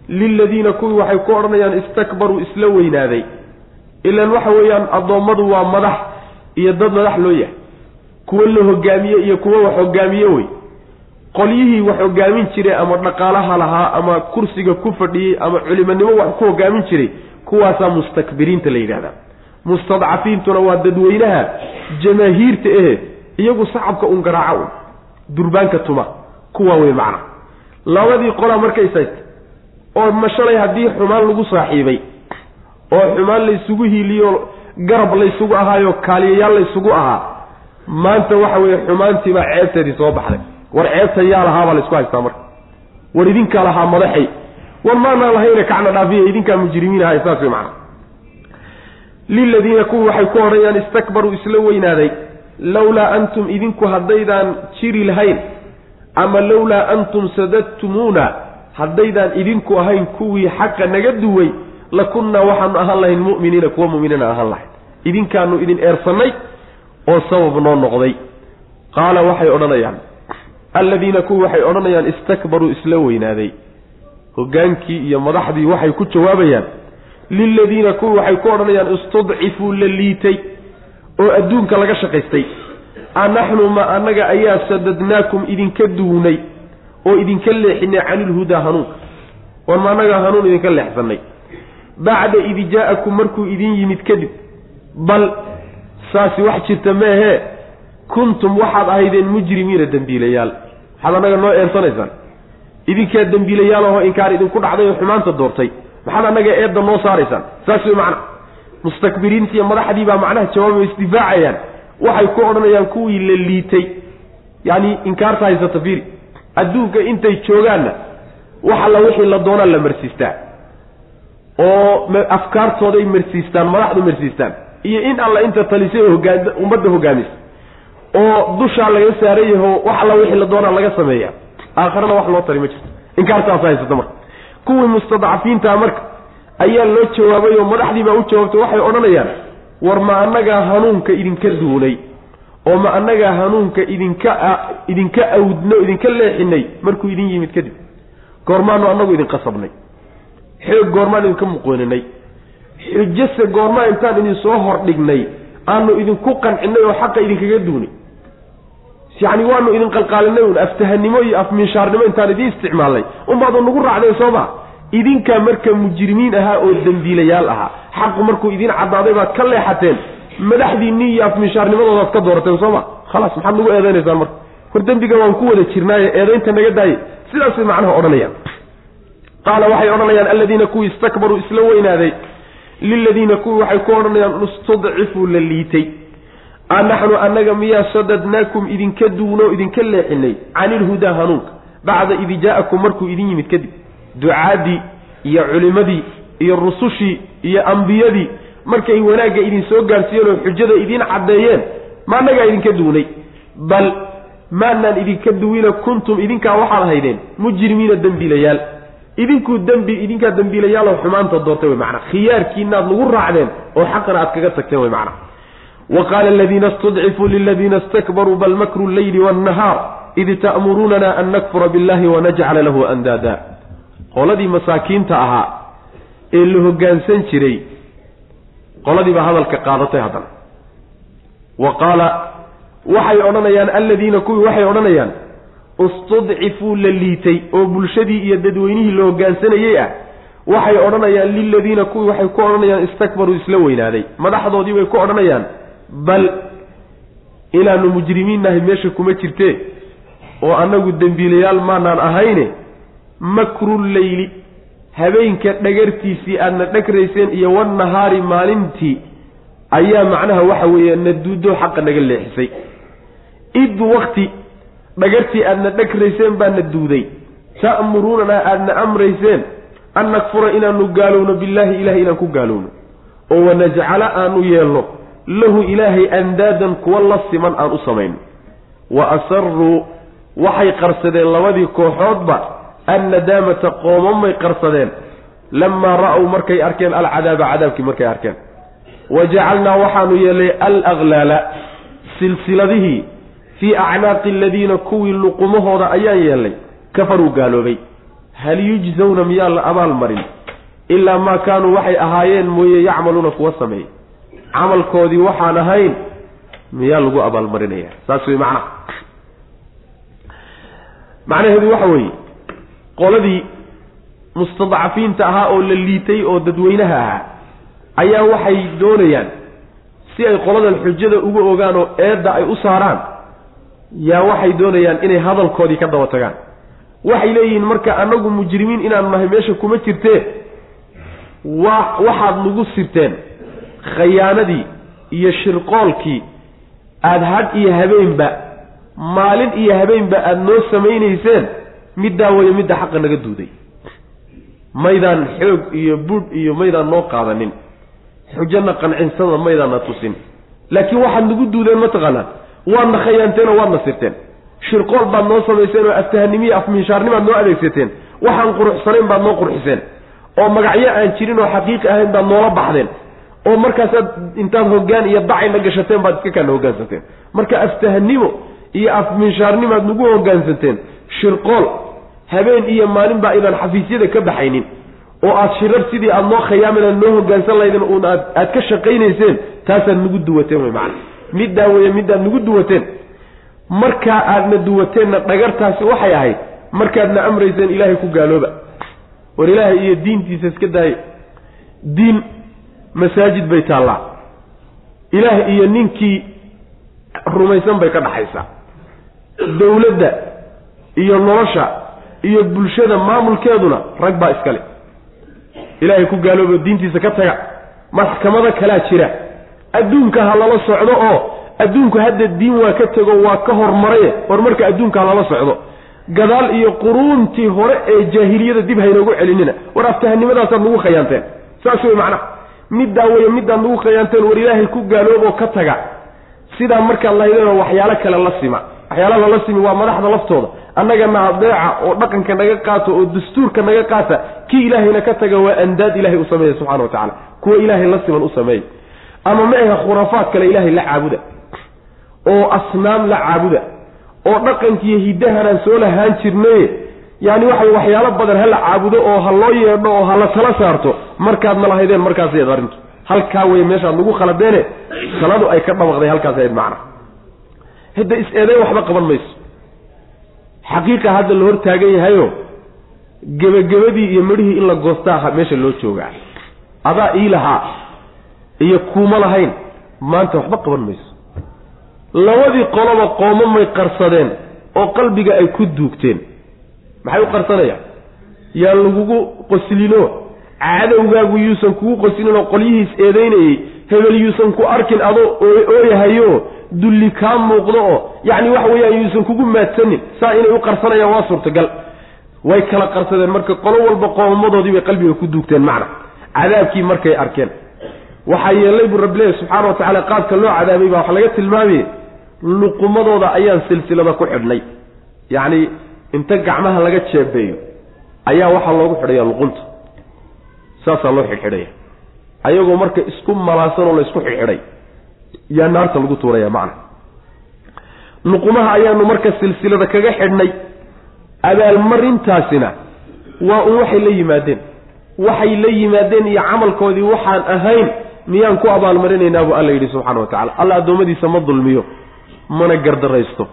liladiina kuwii waxay ku odhanayaan istakbaruu isla weynaaday. Ilaan waxa weeyaan addoommadu waa madax iyo dad madax loo yahay. Kuwo la hogaamiye iyo kuwo wax hogaamiye wey. Qolyihii wax hogaamin jiray ama dhaqaalaha lahaa ama kursiga ku fadhiyey ama culimonimo wax ku hogaamin jiray kuwaasaa mustakbiriinta la yidhahdaa mustadcafiintuna waa dadweynaha jamaahiirta ehe iyagu sacabka un garaaca un durbaanka tuma kuwa wey macna. Labadii qolaa markay sayta oo mashalay haddii xumaan lagu saaxiibay oo xumaan laysugu hiiliyo garab laysugu ahaayo kaaliyayaal laysugu ahaa maanta waxa weeye xumaantiibaa ceebteedii soo baxday. War ceebta yaa lahaabaa laysku haystaa marka. War idinkaa lahaa madaxay. War maanaan lahayna kacna dhaafiya idinkaa mujrimiin ahay saas wey macana liladiina kuwii waxay ku odhanayaan istakbaruu isla weynaaday lowlaa antum idinku haddaydaan jiri lahayn ama lowlaa antum sadadtumuuna haddaydaan idinku ahayn kuwii xaqa naga duway lakunnaa waxaanu ahaan lahayn mu'miniina kuwa mu'miniina ahaan lahayn. Idinkaanu idin eersannay oo sabab noo noqday. Qaala waxay odhanayaan alladiina kuwii waxay odhanayaan istakbaruu isla weynaaday. Hoggaankii iyo madaxdii waxay ku jawaabayaan liladiina kuwii waxay ku odhanayaan istudcifuu la liitay oo adduunka laga shaqaystay. Anaxnu ma annaga ayaa sadadnaakum idinka duwnay oo idinka leexinay canilhudaa hanuunka war ma annagaa hanuun idinka leexsanay bacda id jaa-akum markuu idin yimid kadib bal saasi wax jirta meehee kuntum waxaad ahaydeen mujrimiina dembiilayaal maxaad annaga noo eensanaysaan idinkaa dembiilayaal ahoo inkaar idinku dhacday oo xumaanta doortay maxaad annaga eedda noo saaraysaan saas wey macna. Mustakbiriinta iyo madaxdii baa macnaha jawaabay isdifaacayaan. Waxay ku odhanayaan kuwii la liitay. Yacni inkaarta haysata fiiri. Adduunka intay joogaanna wax alla wixii la doonaa la marsiistaa. Oo afkaartooday marsiistaan madaxdu marsiistaan. Iyo in alla inta talisay oo ummadda hogaamisa. Oo dushaa laga saaran yaho wax alla wixii la doonaa laga sameeya aakharana wax loo tari ma jirto. Inkaartaas haysata marka kuwii mustadcafiintaa marka ayaa loo jawaabay oo madaxdii baa u jawaabtay waxay odhanayaan war ma annagaa hanuunka idinka duunay oo ma annagaa hanuunka idinka idinka awdno idinka leexinay markuu idin yimid kadib? Goormaanu annagu idin qasabnay. Xoog goormaan idinka muqooninay xujase goormaa intaan idin soo hordhignay aanu idinku qancinay oo xaqa idinkaga duunay yacni waanu idin qalqaalinay un aftahanimo iyo afminshaarnimo intaan idiin isticmaalnay. Unbaadu nagu raacdeen soo ma? Idinkaa marka mujrimiin ahaa oo dembiilayaal ahaa xaqu markuu idiin caddaaday baad ka leexateen madaxdiinni iyo afminshaarnimadoodaad ka doorateen soo ma? Khalaas maxaad nagu eedaynaysaan marka. War dembiga waan ku wada jirnaaye eedaynta naga daaye. Sidaasay macnaha odhanayaan. Qaala waxay odhanayaan alladiina kuwii istakbaruu isla weynaaday liladiina kuwii waxay ku odhanayaan istudcifuu la liitay anaxnu annaga miyaa sadadnaakum idinka duuno idinka leexinay cani ilhudaa hanuunka bacda id jaa-akum markuu idin yimid kadib ducaadii iyo culimadii iyo rusushii iyo ambiyadii markay wanaagga idin soo gaarsiiyeen oo xujada idiin caddeeyeen ma annagaa idinka duunay bal maanaan idinka duwina kuntum idinkaa waxaad ahaydeen mujrimiina dembiilayaal idinkuu dembi idinkaa dembiilayaaloo xumaanta doortay wey macnaa khiyaarkiinaad nagu raacdeen oo xaqana aad kaga tagteen wey macnaa wa qaala aladiina istudcifuu liladiina istakbaruu bal makru lleyli waannahaar id ta'muruunana an nakfura billahi wanajcala lahu andaada qoladii masaakiinta ahaa ee la hoggaansan jiray qoladii baa hadalka qaadatay haddana wa qaala waxay odhanayaan alladiina kuwii waxay odhanayaan istudcifuu la liitay oo bulshadii iyo dadweynihii la hoggaansanayey ah waxay odhanayaan liladiina kuwii waxay ku odhanayaan istakbaruu isla weynaaday madaxdoodii bay ku odhanayaan bal inaanu mujrimiin nahay meesha kuma jirtee oo annagu dembiilayaal maanaan ahayne makruleyli habeenka dhagartiisii aadna dhagrayseen iyo wannahaari maalintii ayaa macnaha waxa weeye naduudo xaqa naga leexisay. Id wakti dhagartii aadna dhagrayseen baana duuday ta'muruunanaa aadna amrayseen an nakfura inaanu gaalowno billaahi ilahay inaan ku gaalowno oo wanajcala aanu yeelno lahu ilaahay andaadan kuwa la siman aan u samayno wa asaruu waxay qarsadeen labadii kooxoodba annadaamata qoomamay qarsadeen. Lamaa ra'ow markay arkeen alcadaaba cadaabkii markay arkeen. Wa jacalnaa waxaanu yeelnay alaklaala silsiladihii fii acnaaqi aladiina kuwii luqumahooda ayaan yeelnay kafaruu gaaloobay. Hal yujzawna miyaa la abaal marin? Ilaa maa kaanuu waxay ahaayeen mooye yacmaluuna kuwa sameeyey camalkoodii waxaan ahayn miyaa lagu abaalmarinaya saas wey macnaha macnaheedu waxa weeye qoladii mustadcafiinta ahaa oo la liitay oo dadweynaha ahaa ayaa waxay doonayaan si ay qoladan xujada ugu ogaan oo eedda ay u saaraan yaa waxay doonayaan inay hadalkoodii ka daba tagaan. Waxay leeyihiin marka annagu mujrimiin inaan nahay meesha kuma jirtee wa waxaad nagu sirteen khayaanadii iyo shirqoolkii aada hadh iyo habeenba maalin iyo habeenba aada noo samaynayseen middaa waya midda xaqa naga duuday. Maydaan xoog iyo budh iyo maydaan noo qaadanin. Xujana qancinsada maydaanna tusin. Laakiin waxaad nagu duudeen mataqaanaa waadna khayaanteen oo waadna sirteen. Shirqool baad noo samayseen oo aftahanimiyo afminshaarnimaad noo adeegsateen. Waxaan quruxsanayn baad noo qurxiseen oo magacyo aan jirin oo xaqiiqi ahayn baad noola baxdeen oo markaasaad intaad hoggaan iyo dacayna gashateen baad iska kaana hoggaansanteen marka aftahanimo iyo afminshaarnimaad nagu hoggaansanteen shirqool habeen iyo maalin baa idaan xafiisyada ka baxaynin. Oo aada shirar sidii aada noo khayaamin aad noo hoggaansan lahaydeen uun aad aad ka shaqaynayseen taasaad nagu duwateen wey macana middaa weye midaad nagu duwateen. Markaa aadna duwateenna dhagartaasi waxay ahayd markaadna amrayseen ilaahay ku gaalooba. War ilaahay iyo diintiisa iska daaye diin masaajid bay taallaa. Ilaah iyo ninkii rumaysan bay ka dhaxaysaa dowladda iyo nolosha iyo bulshada maamulkeeduna rag baa iskale ilaahay ku gaaloobo diintiisa ka taga maxkamado kalaa jira. Adduunka ha lala socdo oo adduunku hadda diin waa ka tego waa ka hormaraye horumarka adduunka ha lala socdo. Gadaal iyo quruuntii hore ee jaahiliyada dib haynoogu celinina. War aftahannimadaasaad nagu khayaanteen. Saas wey macnaha middaa weye midaad nagu khayaanteen war ilaahay ku gaalooboo ka taga. Sidaa markaad lahaydeenoo waxyaalo kale la sima. Waxyaala lala simi waa madaxda laftooda. Annagana adeeca oo dhaqanka naga qaato oo dastuurka naga qaata kii ilaahayna ka taga waa andaad ilahay u sameeya subxana wa tacala kuwa ilaahay la siman u sameeya. Ama ma aha khuraafaad kale ilaahay la caabuda. Oo asnaam la caabuda. Oo dhaqankiiyo hiddahanaan soo lahaan jirnaye yaani waxa waxyaalo badan ha la caabudo oo ha loo yeedho oo ha la tala saarto. Markaadna lahaydeen markaasayad arrintu halkaa wey meeshaad nagu khaladeene saladu ay ka dhabaqday halkaas ahayd macna. Hadda is-eedayn waxba qaban mayso. Xaqiiqa hadda la hor taagan yahayo gebagabadii iyo midhihii in la goostaa meesha loo joogaa. Adaa ii lahaa iyo kuuma lahayn maanta waxba qaban mayso. Labadii qoloba qoomo may qarsadeen oo qalbiga ay ku duugteen maxay u qarsanayaan? Yaa lagugu qoslino cadowgaagu yuusan kugu qoslin oo qolyihiis eedaynayey hebel yuusan ku arkin adoo ooyahayo. Dulli kaa muuqdo oo yacni waxa weeyaan yuusan kugu maadsanin. Saa inay u qarsanayaan waa suurtagal. Way kala qarsadeen marka qolo walba qoomadoodii bay qalbiga ku duugteen macna. Cadaabkii markay arkeen. Waxaa yeelay buu rabbileehi subxaana wa tacaala qaabka loo cadaabay baa waxa laga tilmaamaya luqumadooda ayaan silsilada ku xidhnay. Yacni inta gacmaha laga jeebeeyo ayaa waxaa loogu xidhaya luqunta. Saasaa loo xidhxidhaya. Ayagoo marka isku malaasan oo la isku xidhxidhay yaa naarta lagu tuuraya macna. Luqumaha ayaanu marka silsilada kaga xidhnay abaalmarintaasina waa un waxay la yimaadeen. Waxay la yimaadeen iyo camalkoodii waxaan ahayn miyaan ku abaalmarinaynaa buu alla yidhi subxana wa tacala alla addoommadiisa ma dulmiyo mana gardaraysto.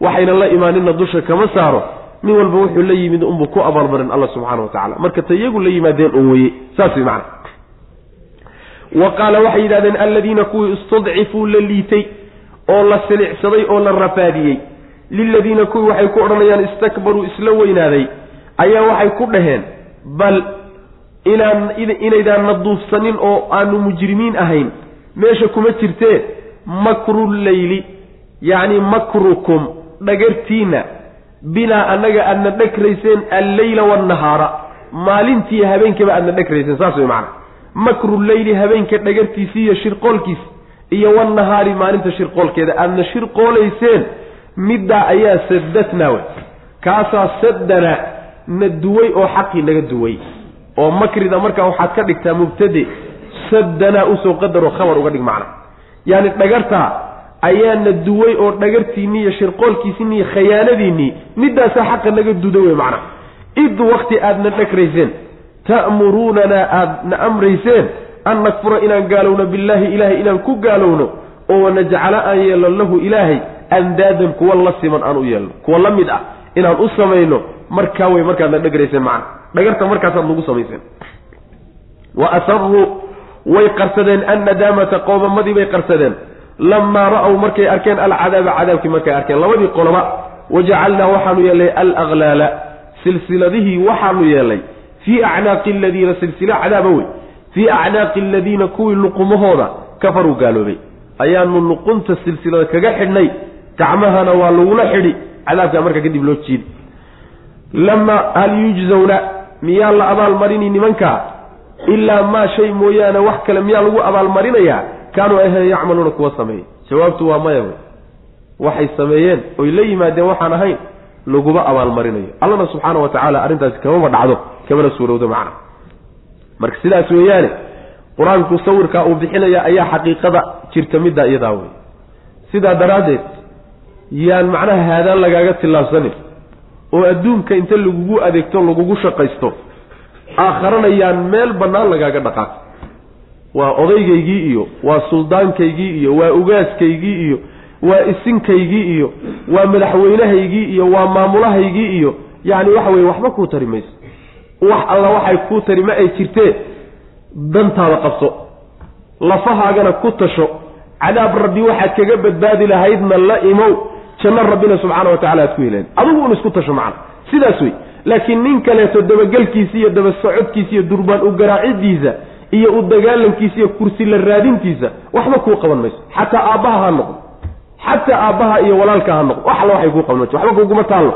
Waxayna la imaanina dusha kama saaro nin walba wuxuu la yimid unbuu ku abaalmarin alla subxaana wa tacala marka ta iyagu la yimaadeen un weye saas way macana wa qaala waxay yidhahdeen alladiina kuwii istudcifuu la liitay oo la silicsaday oo la rafaadiyey liladiina kuwii waxay ku odhanayaan istakbaruu isla weynaaday ayaa waxay ku dhaheen bal inaan inaydaanna duufsanin oo aanu mujrimiin ahayn meesha kuma jirtee makruleyli yacni makrukum dhagartiinna binaa annaga aadna dhagrayseen alleyla waannahaara maalintii habeenkaba aadna dhagrayseen saas way macana makruleyli habeenka dhagartiisi iyo shirqoolkiisa iyo wannahaari maalinta shirqoolkeeda. Aadna shirqoolayseen middaa ayaa sadatnaa wey kaasaa sadana na duway oo xaqii naga duway. Oo makrida markaa waxaad ka dhigtaa mubtade saddanaa u soo qadaro khabar uga dhig macna. Yaani dhagartaa ayaana duway oo dhagartiinnii iyo shirqoolkiisiinni iyo khayaanadiinnii middaasaa xaqa naga duda wey macna id wakti aadna dhagrayseen ta'muruunanaa aadna amrayseen an nakfura inaan gaalowno billaahi ilaahay inaan ku gaalowno oo wanajcala aan yeelno lahu ilaahay andaadan kuwa la siman aan u yeelno kuwa la mid ah inaan u samayno markaa wey markaadna dhagrayseen macna dhagarta markaasaad nagu samayseen. Wa asaruu way qarsadeen annadaamata qoomamadii bay qarsadeen lamaa ra'w markay arkeen alcadaaba cadaabkii markay arkeen labadii qoloba wajacalnaa waxaanu yeelnay alaklaala silsiladihii waxaanu yeelnay fii acnaaqi aladiina silsilo cadaaba wey fii acnaaqi aladiina kuwii luqumahooda kafaruu gaaloobay ayaanu luqunta silsilada kaga xidhnay gacmahana waa lagula xidhi cadaabkaa marka kadib loo jiidi lama hal yujzawna miyaa la abaalmarini nimankaa ilaa maa shay mooyaane wax kale miyaa lagu abaalmarinayaa kaanuu ahayn yacmaluuna kuwa sameeyey jawaabtu waa maya wey. Waxay sameeyeen oy la yimaadeen waxaan ahayn laguma abaalmarinayo. Allana subxaana wa tacaala arrintaasi kamama dhacdo kamana suurowdo macna. Marka sidaas weeyaane qur'aanku sawirkaa uu bixinaya ayaa xaqiiqada jirta middaa iyadaa wey. Sidaa daraaddeed yaan macnaha haadaan lagaaga tillaabsanin oo adduunka inta lagugu adeegto lagugu shaqaysto aakharana yaan meel bannaan lagaaga dhaqaaqo waa odaygaygii iyo waa suldaankaygii iyo waa ugaaskaygii iyo waa isinkaygii iyo waa madaxweynahaygii iyo waa maamulahaygii iyo yacni waxa weye waxba kuu tari mayso. Wax alla waxay kuu tari ma ay jirtee? Dantaada qabso. Lafahaagana ku tasho. Cadaab rabbi waxaad kaga badbaadi lahaydna la imow. Janno rabbina subxaana wa tacala aad ku heleen. Adigu un isku tasho macna. Sidaas wey laakiin nin kaleeto dabagelkiisa iyo daba socodkiisa iyo durbaan u garaacidiisa iyo u dagaalankiisa iyo kursi la raadintiisa waxba kuu qaban mayso. Xataa aabbaha ha noqdo xataa aabbaha iyo walaalka ha noqdo wax alla waxay kuu qaban mayso. Waxba kuguma taallo.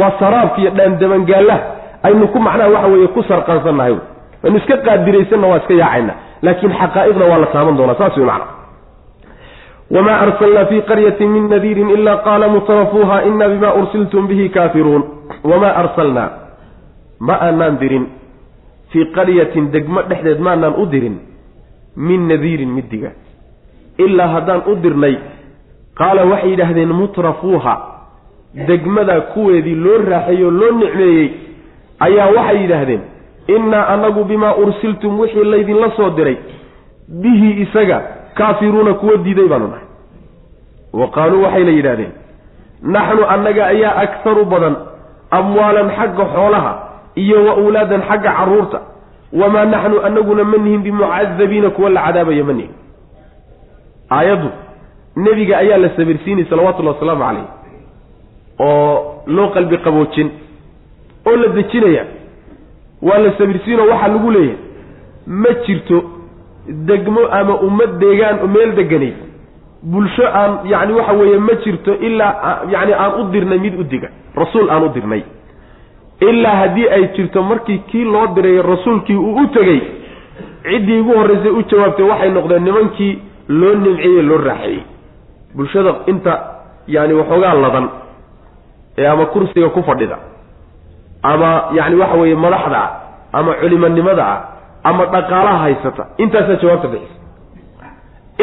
Waa saraabka iyo dhaandabangaalaha aynu ku macnaha waxa weeye ku sarqansannahay aynu iska qaadiraysanna waa iska yaacayna. Laakiin xaqaa'iqda waa la taaban doonaa. Saas wey macna. Wma arsalnaa fi qaryati min nadiirin ila qaala mutrafuuha ina bima ursiltum bihi kaafiruun. Wamaa arsalnaa. Ma aanaan dirin fii qaryatin degmo dhexdeed maanaan u dirin min nadiirin middiga. Ilaa haddaan u dirnay qaala waxay yidhaahdeen mutrafuuha degmada kuweedii loo raaxeeyoo loo nicmeeyey ayaa waxay yidhaahdeen innaa anagu bimaa ursiltum wixii laydinla soo diray bihi isaga kaafiruuna kuwa diiday baanu nahay. Wa qaaluu waxayna yidhahdeen naxnu annaga ayaa akharu badan amwaalan xagga xoolaha iyo wa awlaadan xagga carruurta wamaa naxnu anaguna ma nihin bimucadabiina kuwa la cadaabaya ma nihin. Aayaddu nebiga ayaa la sabirsiinay salawatullahi wasalaamu calayh oo loo qalbi qaboojin oo la dejinaya waa la sabirsiinoo waxaa lagu leeyahay ma jirto degmo ama ummad deegaan meel deganay bulsho aan yacni waxa weeye ma jirto ilaa yacni aan u dirnay mid u diga rasuul aan u dirnay ilaa haddii ay jirto markii kii loo diray rasuulkii uu u tegey ciddii ugu horreysay u jawaabtay waxay noqdeen nimankii loo nimceeyey loo raaxeeyey bulshada inta yacni waxoogaa ladan ee ama kursiga ku fadhida ama yacni waxa weeye madaxda ah ama culimonimada ah ama dhaqaalaha haysata intaasaa jawaabta bixisa.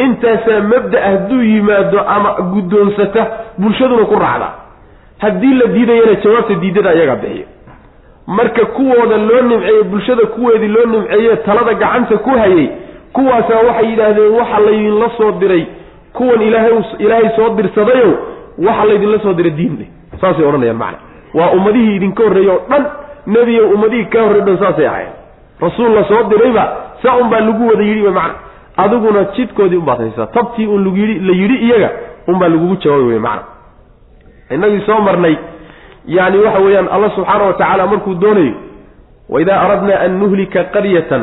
Intaasaa mabda hadduu yimaado ama guddoonsata bulshaduna ku raacda. Haddii la diidayana jawaabta diidada iyagaa bixiyo marka kuwooda loo nimceeye bulshada kuweedii loo nimceeye talada gacanta ku hayay kuwaasaa waxay yidhaahdeen waxa laydinla soo diray. Kuwan ilaahay ilaahay soo dirsadayow waxa laydinla soo diray diinle saasay odhanayaan macna. Waa ummadihii idinka horreeyey oo dhan nebiyo ummadihii ka horrey dhan saasay ahayn rasuul la soo dirayba saa un baa lagu wada yidhi macna. Adiguna jidkoodii unbaad haysaa tabtii un lagu yidhi la yidhi iyaga unbaa lagugu jawaabi wey macna. Innagii soo marnay yani waxa weeyaan allah subxaana wa tacaala markuu doonayo waidaa aradna an nuhlika qaryatan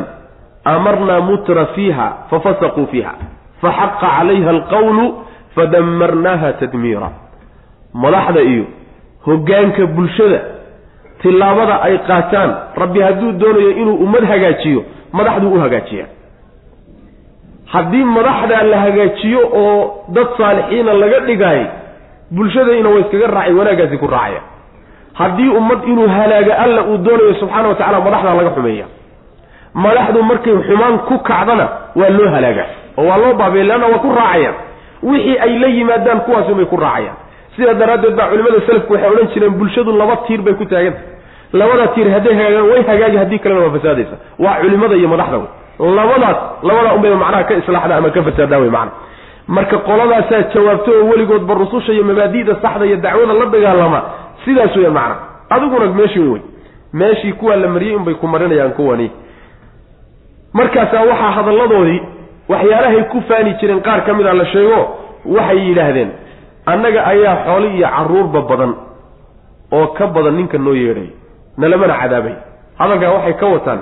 amarnaa mutra fiiha fafasaquu fiiha. Faxaqa calayha alqawlu fadamarnaaha tadmiira madaxda iyo hoggaanka bulshada tillaabada ay qaataan rabbi hadduu doonayo inuu ummad hagaajiyo madaxduu u hagaajiyaa haddii madaxdaa la hagaajiyo oo dad saalixiina laga dhigaayo bulshadayna way iskaga raacay wanaaggaasi ku raacaya haddii ummad inuu halaaga alla uu doonayo subxaana wa tacala madaxdaa laga xumeeya madaxdu markay xumaan ku kacdana waa loo halaagaa oo waa loo baabiya leanna waa ku raacayaan. Wixii ay la yimaadaan kuwaasi unbay ku raacayaan. Sidaa daraaddeed baa culimada selafku waxay odhan jireen bulshadu laba tiir bay ku taaganta labada tiir hadday hagaagaan way hagaagi haddii kalena waa fasaadaysa. Waa culimada iyo madaxda wey. Labadaas labadaa unbayba macnaha ka islaaxda ama ka fasaadaa wey macana marka qoladaasaa jawaabto oo weligoodba rususha iyo mabaadi'da saxda iyo dacwada la dagaalama sidaas weyan macna. Adiguna meeshii wey meeshii kuwaa la mariyey unbay ku marinayaan kuwani. Markaasaa waxaa hadalladoodii waxyaalahay ku faani jireen qaar ka mid a la sheego waxay yidhaahdeen annaga ayaa xooli iyo carruurba badan oo ka badan ninka noo yeedhay. Nalamana cadaabay. Hadalkaa waxay ka wataan.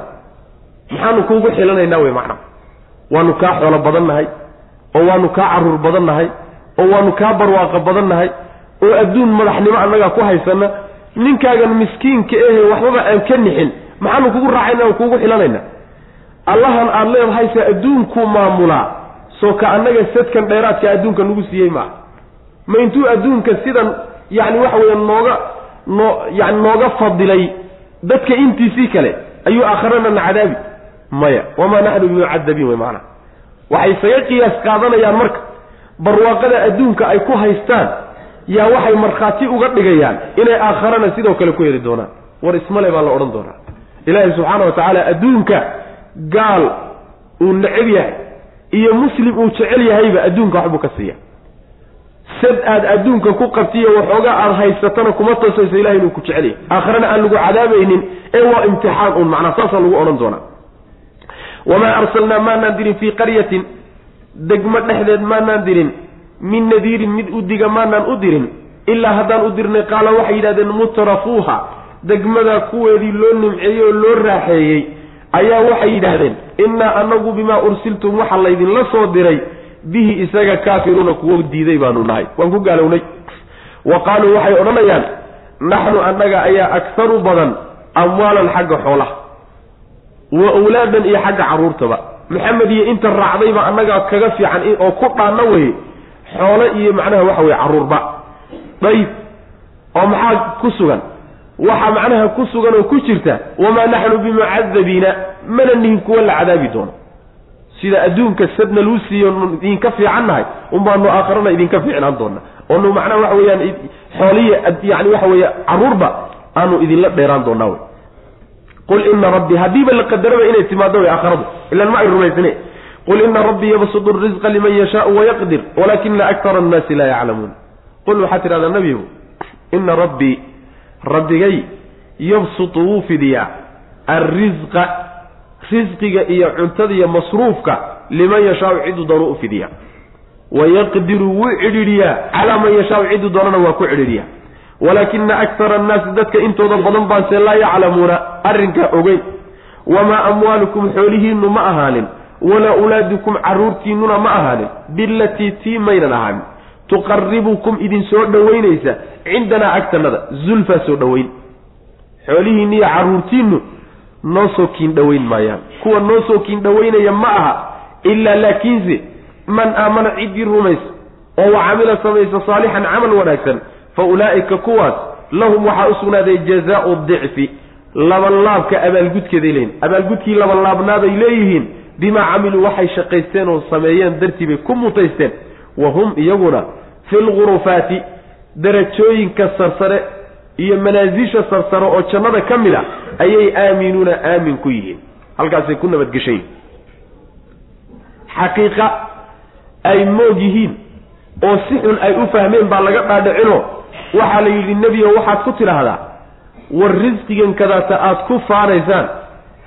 Maxaanu kuugu xilanaynaa wey macna. Waanu kaa xoolo badan nahay oo waanu kaa carruur badan nahay oo waanu kaa barwaaqo badan nahay oo adduun madaxnimo annagaa ku haysana ninkaagan miskiinka ehe waxbaba aan ka nixin maxaanu kugu raacayna oo kuugu xilanayna allahan aada leedahayse adduunkuu maamulaa soo ka annaga sadkan dheeraadka adduunka nagu siiyey maaha. Ma intuu adduunka sidan yacni waxa weeye nooga noo yani nooga fadilay dadka intiisii kale ayuu aakharana na cadaabi. Maya wamaa naxnu bimucadabiin wey maanaa waxay isaga qiyaas qaadanayaan marka barwaaqada adduunka ay ku haystaan yaa waxay markhaati uga dhigayaan inay aakharana sidoo kale ku heli doonaan. War ismale baa la odhan doonaa. Ilaahay subxaana wa tacaala adduunka gaal uu necab yahay iyo muslim uu jecel yahayba adduunka waxbuu ka siiya sad aad adduunka ku qabtiyo waxoogaa aada haysatana kuma toosayso ilahay inuu ku jecel yahay. Aakharana aan lagu cadaabaynin ee waa imtixaan uun macnaa saasaa lagu odhan doonaa. Wamaa arsalnaa maanaan dirin fii qaryatin degmo dhexdeed maanaan dirin min nadiirin mid u diga maanaan u dirin ilaa haddaan u dirnay qaala waxay yidhahdeen mutrafuuha degmada kuweedii loo nimceeyey oo loo raaxeeyey ayaa waxay yidhaahdeen innaa anagu bimaa ursiltum waxa laydinla soo diray bihi isaga kaafiruuna kuwo diiday baanu nahay. Waan ku gaalownay. Wa qaaluu waxay odhanayaan naxnu annaga ayaa akharu badan amwaalan xagga xoolaha wa awlaadan iyo xagga carruurtaba. Maxamed iyo inta raacdayba annagaa kaga fiican oo ku dhaanna weye xoolo iyo macnaha waxa weye carruurba dayib oo maxaa ku sugan? Waxaa macnaha ku sugan oo ku jirta wamaa naxnu bimucadabiina. Mana nihin kuwa la cadaabi doono. Sida adduunka sadna luu siiyo idinka fiican nahay unbaanu aakharana idinka fiicnaan doona oonu macnaha waxa weeyaan xooliya yani waxa weeye carruurba aanu idinla dheeraan doonaa wey qul ina rabbii haddiiba la qadaraba inay timaado way aakharadu ilan ma ay rumaysne qul ina rabbii yabsudu risqa liman yashaau wayaqdir walakina akara annaasi laa yaclamuun qul waxaad tidhahdaa nebigu ina rabbii rabbigay yabsutu wuu fidiyaa alrisqa risqiga iyo cuntada iyo masruufka liman yashaau ciduu doonu u fidiyaa wayaqdiru wuu cidhiidhiyaa calaa man yashaau ciduu doonana waa ku cidhiidhiyaa walaakina akara annaasi dadka intooda badan baanse laa yaclamuuna arrinkaa ogeyn wamaa amwaalukum xoolihiinnu ma ahaanin walaa ulaadikum carruurtiinnuna ma ahaanin bilatii tii maynan ahaanin tuqaribukum idin soo dhoweynaysa cindanaa agtanada zulfaa soo dhoweyn xoolihiinni iyo carruurtiinnu noo soo kiin dhoweyn maayaan kuwa noo soo kiin dhoweynaya ma aha ilaa laakiinse man aamana ciddii rumaysa oo wa camila samaysa saalixan camal wanaagsan fa ulaa'ika kuwaas lahum waxaa u sugnaaday jazaau dicfi labanlaabka abaalgudkeeday leeyihiin abaalgudkii labanlaabnaabay leeyihiin bimaa camiluu waxay shaqaysteen oo sameeyeen dartii bay ku mutaysteen. Wa hum iyaguna fi lgurufaati darajooyinka sarsare iyo manaasisha sarsare oo jannada ka mid a ayay aaminuuna aamin ku yihiin. Halkaasay ku nabadgeshan xaqiiqa ay moog yihiin oo si xun ay u fahmeen baa laga dhaadhicino. Waxaa la yidhi nebigo waxaad ku tidhaahdaa war risqigan kadaata aad ku faanaysaan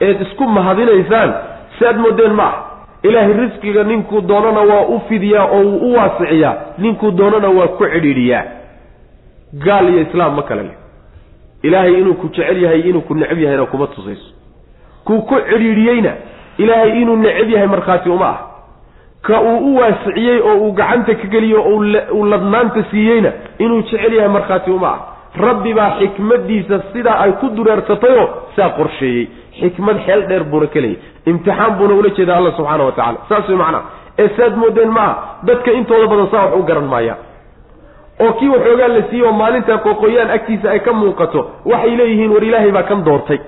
eed isku mahadinaysaan si aad moodeen ma. Ah ilaahay risqiga ninkuu doonana waa u fidiyaa oo wuu u waasiciyaa. Ninkuu doonana waa ku cidhiidhiyaa. Gaal iyo islaam ma kale leh. Ilaahay inuu ku jecel yahay inuu ku necab yahayna kuma tusayso. Kuu ku cidhiidhiyeyna ilaahay inuu necab yahay markhaati uma ah ka uu u waasiciyey oo uu gacanta ka geliyo oo uu ladnaanta siiyeyna inuu jecel yahay markhaati uma ah rabbi baa xikmaddiisa sidaa ay ku dureersatayoo saa qorsheeyey. Xikmad xeel dheer buuna ka leeyay imtixaan buuna ula jeedaa alla subxaana wa tacala saas way macnaha ee saad moodeen ma aha dadka intooda badan saa wax u garan maayaan oo kii waxoogaa la siiyey oo maalintaa qoqoyaan agtiisa ay ka muuqato waxay leeyihiin war ilaahay baa kan doortay.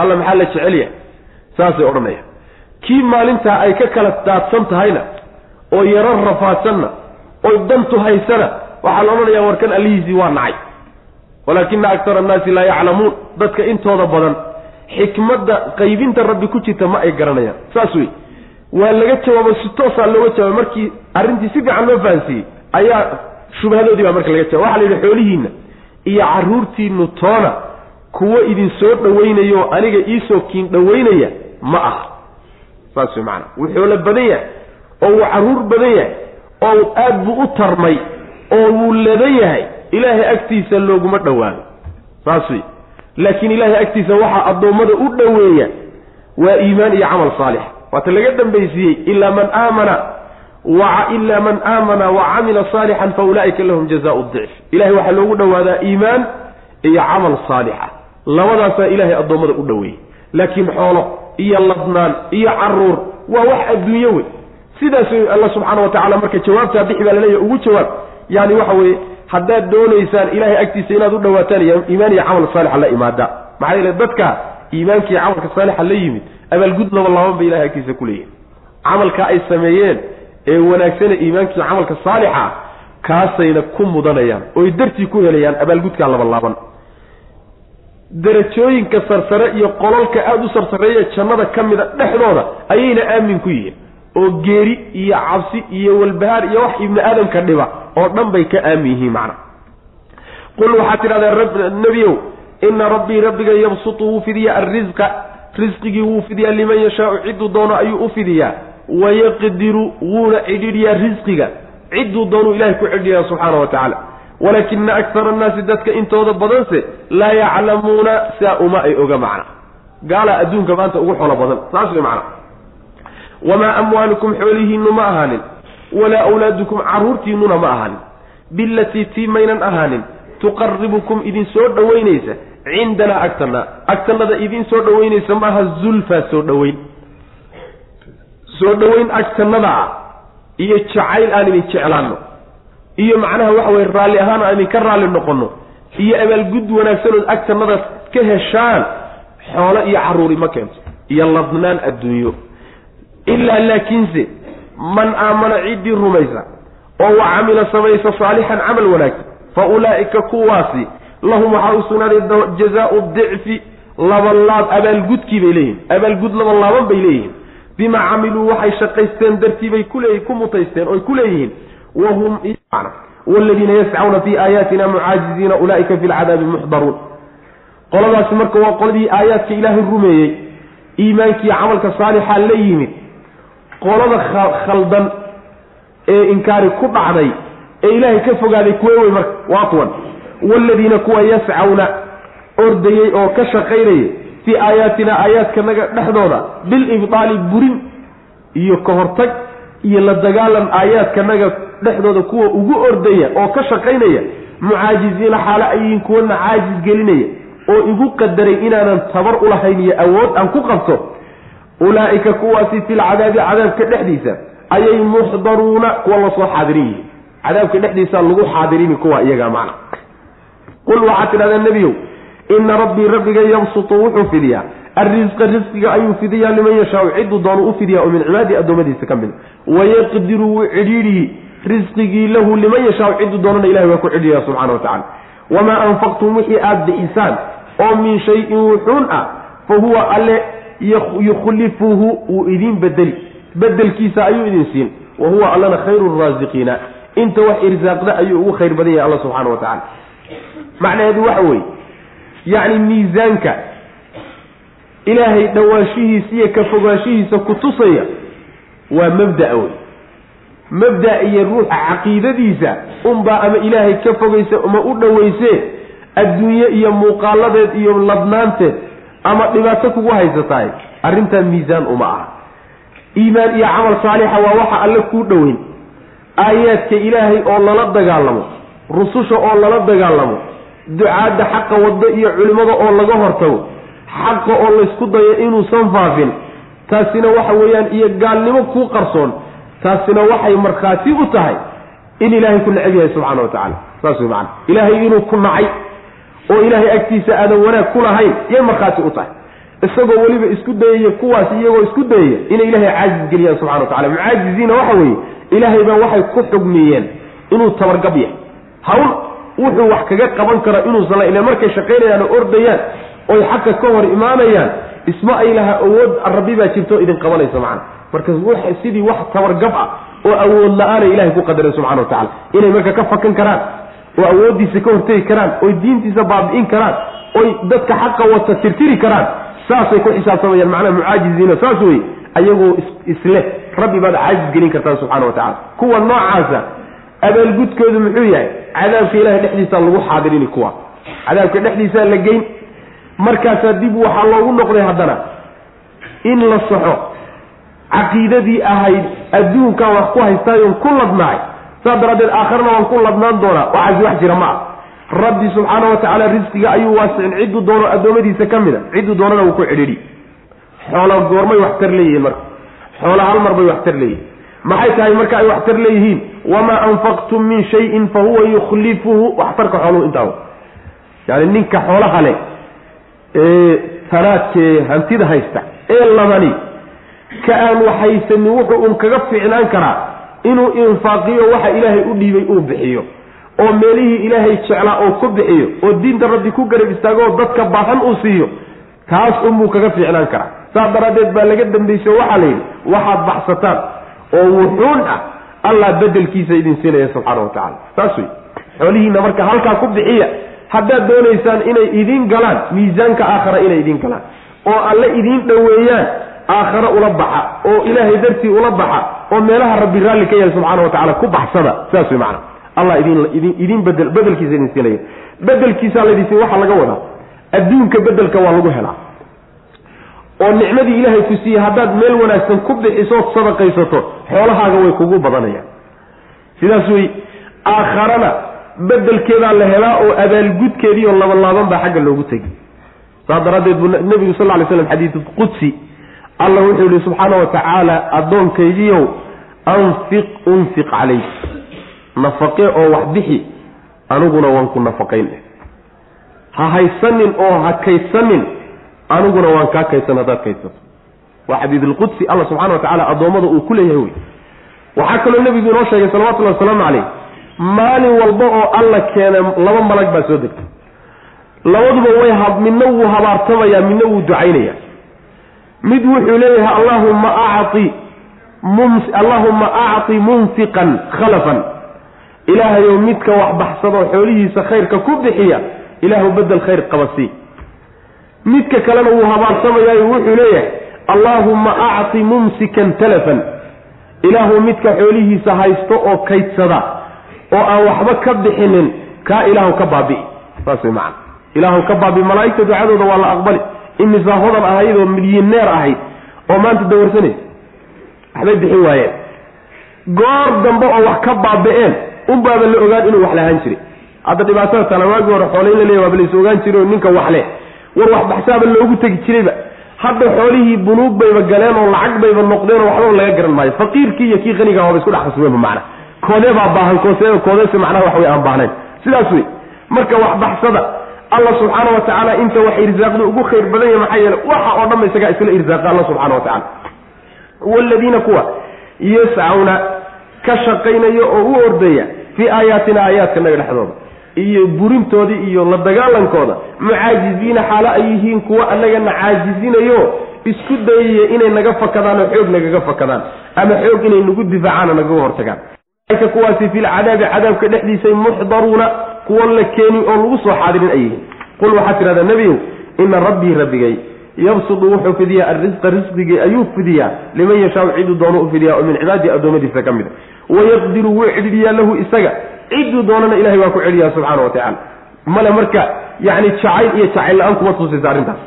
Alla maxaa la jecel yahay? Saasay odhanayaan. Kii maalintaa ay ka kala daadsan tahayna oo yaro rafaadsanna oy dantu haysana waxaa la odhanayaa warkan allihiisii waa nacay. Walaakina aktara annaasi laa yaclamuun. Dadka intooda badan xikmadda qaybinta rabbi ku jirta ma ay garanayaan. Saas wey waa laga jawaabo si toosaa looga jawaabay. Markii arrintii si fiican loo fahansiiyey ayaa shubhadoodii baa marka laga jawab waxa la yidhi xoolihiinna iyo carruurtiinnu toona kuwo idin soo dhawaynayo aniga iisoo kiin dhawaynaya ma aha. Saas wey macanaa wuu xoolo badan yahay oo wuu carruur badan yahay oo aad buu u tarmay oo wuu ladan yahay ilaahay agtiisa looguma dhowaado saas wey laakiin ilaahay agtiisa waxaa addoommada u dhoweeya waa iimaan iyo camal saalix. Waata laga dambaysiiyey ilaa man aamana ilaa man aamana wa camila saalixan fa ulaa'ika lahum jazaau dicf. Ilahay waxaa loogu dhowaadaa iimaan iyo camal saalixa. Labadaasaa ilaahay addoommada u dhoweeyey. Laakiin xoolo iyo ladnaan iyo carruur waa wax adduunyo wey. Sidaas alla subxaana wa tacala marka jawaabtaa bixi baa laleeyahy ugu jawaab yani waxa weeye haddaad doonaysaan ilahay agtiisa inaad u dhawaataan iimaan iyo camal saalixa la imaada. Maxaa yeele dadka iimaanka iyo camalka saalixa la yimid abaalgud laba laaban bay ilahay agtiisa ku leeyihiin camalka ay sameeyeen ee wanaagsane iimaankiiyo camalka saalixa kaasayna ku mudanayaan oy dartii ku helayaan abaalgudkaa laba laaban. Darajooyinka sarsare iyo qololka aada u sarsareeya jannada ka mida dhexdooda ayayna aamin ku yihiin. Oo geeri iyo cabsi iyo walbahaar iyo wax ibni aadamka dhiba oo dhan bay ka aamin yihiin macna. qul waxaad tidhahdaa nebiyow ina rabbii rabbiga yabsutu wuu fidiyaa alrisqa risqigii wuu fidiyaa liman yashaau cidduu doono ayuu u fidiyaa wayaqdiru wuuna cidhiidhiyaa risqiga cidduu doonuu ilahay ku cidhiyaa subxaana wa tacaala. walaakina akara annaasi dadka intooda badanse laa yaclamuuna saa uma ay oga macna. Gaalaa adduunka maanta ugu xolo badan saas way macna. Wamaa amwaalukum xoolihiinnu ma ahaanin walaa awlaadukum carruurtiinnuna ma ahaanin bilatii tii maynan ahaanin tuqaribukum idin soo dhoweynaysa cindanaa agtana agtanada idin soo dhoweynaysa maaha zulfaa soo dhoweyn soo dhoweyn agtanada ah iyo jacayl aan idin jeclaanno iyo macnaha waxa weye raalli ahaan aan idinka raalli noqonno iyo abaalgud wanaagsanood agtanada ka heshaan xoolo iyo carruuri ma keento iyo ladnaan adduunyo. Ilaa laakiinse man aamana ciddii rumaysa oo wa camila samaysa saalixan camal wanaagsan fa ulaa'ika kuwaasi lahum waxaa u sugnaaday jazaau dicfi labalaab abaalgudkii bay leeyihiin abaalgud labalaaban bay leeyihiin. Bimaa camiluu waxay shaqaysteen dartii bay kuleey ku mutaysteen oy ku leeyihiin. Wahum waladiina yascawna fii aayaatina mucaajiziina ulaa'ika fi lcadaabi muxdaruun. Qoladaasi marka waa qoladii aayaadka ilaahay rumeeyey iimaankii camalka saalixaa la yimid qolada khaldan ee inkaari ku dhacday ee ilaahay ka fogaaday kuwe wey marka waa kuwan. Waaladiina kuwa yascawna ordayey oo ka shaqaynayay fii aayaatina aayaadkanaga dhexdooda bilibdaali burin iyo ka hortag iyo la dagaalan aayaadkanaga dhexdooda kuwa ugu ordaya oo ka shaqaynaya mucaajiziina xaalo ayiin kuwana caajis gelinaya oo igu qadaray inaanan tabar ulahayn iyo awood aan ku qabto ulaa'ika kuwaasi filcadaabi cadaabka dhexdiisa ayay muxdaruuna kuwa la soo xaadirin yihiin. Cadaabka dhexdiisa lagu xaadirini kuwa iyagaa macna. Qul waxaad tidhahdaa nebiyow ina rabbii rabbiga yabsutu wuxuu fidiyaa. Arrisqa risqiga ayuu fidiyaa liman yashaau cidduu doonu u fidiyaa oo min cibaadii addoommadiisa ka mid wayaqdiru wuu cidhiidhiyi risqigii lahu liman yashaau cidduu doonana ilahay waa ku cidhiya subxana wa tacala wamaa anfaqtum wixii aada bixisaan oo min shayin wuxuun ah fa huwa alle yukhlifuhu wuu idiin bedeli. Bedelkiisa ayuu idin siin. Wa huwa allana khayru raasiqiina inta wax irsaaqda ayuu ugu khayr badan yahay alla subxaana wa tacala macnaheedu waxa weeye yacni miisaanka ilaahay dhowaanshihiisa iyo ka fogaanshihiisa ku tusaya waa mabda' wey mabda' iyo ruuxa caqiidadiisa unbaa ama ilaahay ka fogaysa ama u dhowaysee adduunye iyo muuqaaladeed iyo ladnaanteed ama dhibaato kugu haysataay arrintaa miisaan uma aha. Iimaan iyo camal saalixa waa waxa alle kuu dhoweyn. Aayaadka ilaahay oo lala dagaalamo rususha oo lala dagaalamo ducaadda xaqa waddo iyo culimmada oo laga hortago xaqa oo laysku dayo inuusan faafin taasina waxa weeyaan iyo gaalnimo kuu qarsoon taasina waxay markhaati u tahay in ilaahay ku necab yahay subxana wa tacala saas wey macana ilaahay inuu ku nacay oo ilaahay agtiisa aadan wanaag ku lahayn yay markhaati u tahay. Isagoo weliba isku dayaya kuwaas iyagoo isku dayaya inay ilaahay caajis geliyaan subxana wa tacala mucaajiziina waxa weeye ilaahay baa waxay ku xugmiyeen inuu tabargab yahay. Hawl wuxuu wax kaga qaban karo inuusan la ilan markay shaqaynayaan oo ordayaan oy xagka ka hor imaanayaan isma ay laha awood rabbi baa jirto idin qabanaysa macana marka sidii wax tabargab ah oo awood la'aanay ilahay ku qadaray subxana wa tacala inay marka ka fakan karaan oo awooddiisa ka hortegi karaan oy diintiisa baabi'in karaan oy dadka xaqa wata tirtiri karaan saasay ku xisaabtamayaan macnaha mucaajiziina saas wey ayagoo isleh. Rabbi baad caajis gelin kartaan subxana wa tacala kuwa noocaasa abaalgudkoodu muxuu yahay cadaabka ilahay dhexdiisaa lagu xaadirini kuwa. Cadaabka dhexdiisaa la geyn markaasaa dib waxaa loogu noqday haddana in la saxo caqiidadii ahayd adduunkan wax ku haystaayon ku ladnaay saas daraaddeed aakharna waan ku ladnaan doonaa. Waxaasi wax jira ma ah. Rabbi subxaana wa tacaala risqiga ayuu waasicin. Cidduu doono addoommadiisa ka mid a. Cidduu doonana wuu ku cidhidhi xoola goormay waxtar leeyihiin marka. Xoola hal mar bay waxtar leeyihiin maxay tahay marka ay waxtar leeyihiin? Wamaa anfaqtum min shayin fa huwa yukhlifuhu. Waxtarka xooluhu intaa yani ninka xoolaha leh ee tanaadkee hantida haysta ee labani ka aan waxhaysanin wuxuu un kaga fiicnaan karaa inuu infaaqiyo waxa ilaahay u dhiibay uu bixiyo oo meelihii ilaahay jeclaa oo ku bixiyo oo diinta rabbi ku garab istaago oo dadka baahan uu siiyo taas unbuu kaga fiicnaan karaa. Saas daraaddeed baa laga dambayso waxaa la yidhi waxaad baxsataan oo wuxuun ah allah bedelkiisa idin siinaya subxaana wa tacala saas wey xoolihiina marka halkaa ku bixiya haddaad doonaysaan inay idiin galaan miisaanka aakhara inay idiin galaan. Oo alle idiin dhoweeyaan aakhare ula baxa oo ilaahay dartii ula baxa oo meelaha rabbi raalli ka yahay subxaana wa tacala ku baxsada saas wey macana allah idin idin bedel bedelkiisa idin siinaya bedelkiisaa laydin siin waxaa laga wadaa adduunka bedelka waa lagu helaa. Oo nicmadii ilaahay ku siiyey haddaad meel wanaagsan ku bixisood sadaqaysato xoolahaaga way kugu badanayaan. Sidaas wey aakharana bedelkeedaa la helaa oo abaalgudkeedii oo labalaaban baa xagga loogu tegi saas daraaddeed buu nebigu sal ly slam xadiidu qudsi allah wuxuu yihi subxaana wa tacaala anfiq unfiq calayk nafaqe oo wax bixi aniguna waan ku nafaqayn. Ha haysanin oo ha kaydsanin aniguna waan kaa kaydsan haddaad kaydsato. Waa xadiidulqudsi alla subxana wa tacala addoommada uu ku leeyahay wey waxaa kaloo nebigu inoo sheegay salawatullahi wasalaamu calayh maalin walba oo alla keena laba malag baa soo degta labaduba way midna wuu habaartamayaa midna wuu ducaynaya mid wuxuu leeyahay allahumma acti mum allahuma acti munfiqan khalafan. Ilaahayow midka wax baxsadoo xoolihiisa khayrka ku bixiya ilaahu bedel khayr qabasii midka kalena wuu habaarsamayaayo wuxuu leeyahay allaahumma acti mumsikan talafan. Ilaahu midka xoolihiisa haysto oo kaydsada oo aan waxba ka bixinin kaa ilaahu ka baabi'i saas way macana ilaahu ka baabi malaa'igta ducadooda waa la aqbali imisaa hodan ahayd oo milyaneer ahayd oo maanta dawarsanaysa waxbay bixin waayeen. Goor dambe oo wax ka baabi'een unbaaba la ogaan inuu wax lahaan jiray. Hadda dhibaatada tala waagii hore xoole la leeya waaba la is ogaan jiray oo ninka wax leh war wax baxsaaba loogu tegi jirayba. Hadda xoolihii bunuug bayba galeen oo lacag bayba noqdeen oo waxba laga garan maayo. Faqiirkii iyo kii qaniga waaba isku dhex khasbeenba macna. Koodee baa baahan koose koodeyse macnaha wax way aan baahnayn. Sidaas wey marka wax baxsada alla subxaana wa tacaala inta wax irsaaqda ugu khayr badan yahay maxaa yeele waxa oo dhanba isagaa isla irsaaqa alla subxana wa tacala waaladiina kuwa yascawna ka shaqaynaya oo u ordaya fii aayaatina aayaadkanaga dhexdooda iyo burintoodii iyo la dagaalankooda mucaajiziina xaalo ay yihiin kuwa annagana caajizinayo isku dayaya inay naga fakadaan oo xoog nagaga fakadaan ama xoog inay nagu difaacaan oo nagaga hortagaan. Kuwaasi fi lcadaabi cadaabka dhexdiisay muxdaruuna kuwa la keeni oo lagu soo xaadirin ay yihiin. Qul waxaad tidhahdaa nebiyow ina rabbii rabbigay yabsudu wuxuu fidiyaa arrisqa risqigii ayuu fidiyaa liman yashaau ciduu doono u fidiyaa oo min cibaadihi addoommadiisa ka mid a wayaqdiru wuu cidhiyaa lahu isaga. Ciduu doonana ilahay waa ku celiyaa subxaana wa tacala male marka yani jacayl iyo jacayl la'aan kuma tusaysa arrintaas.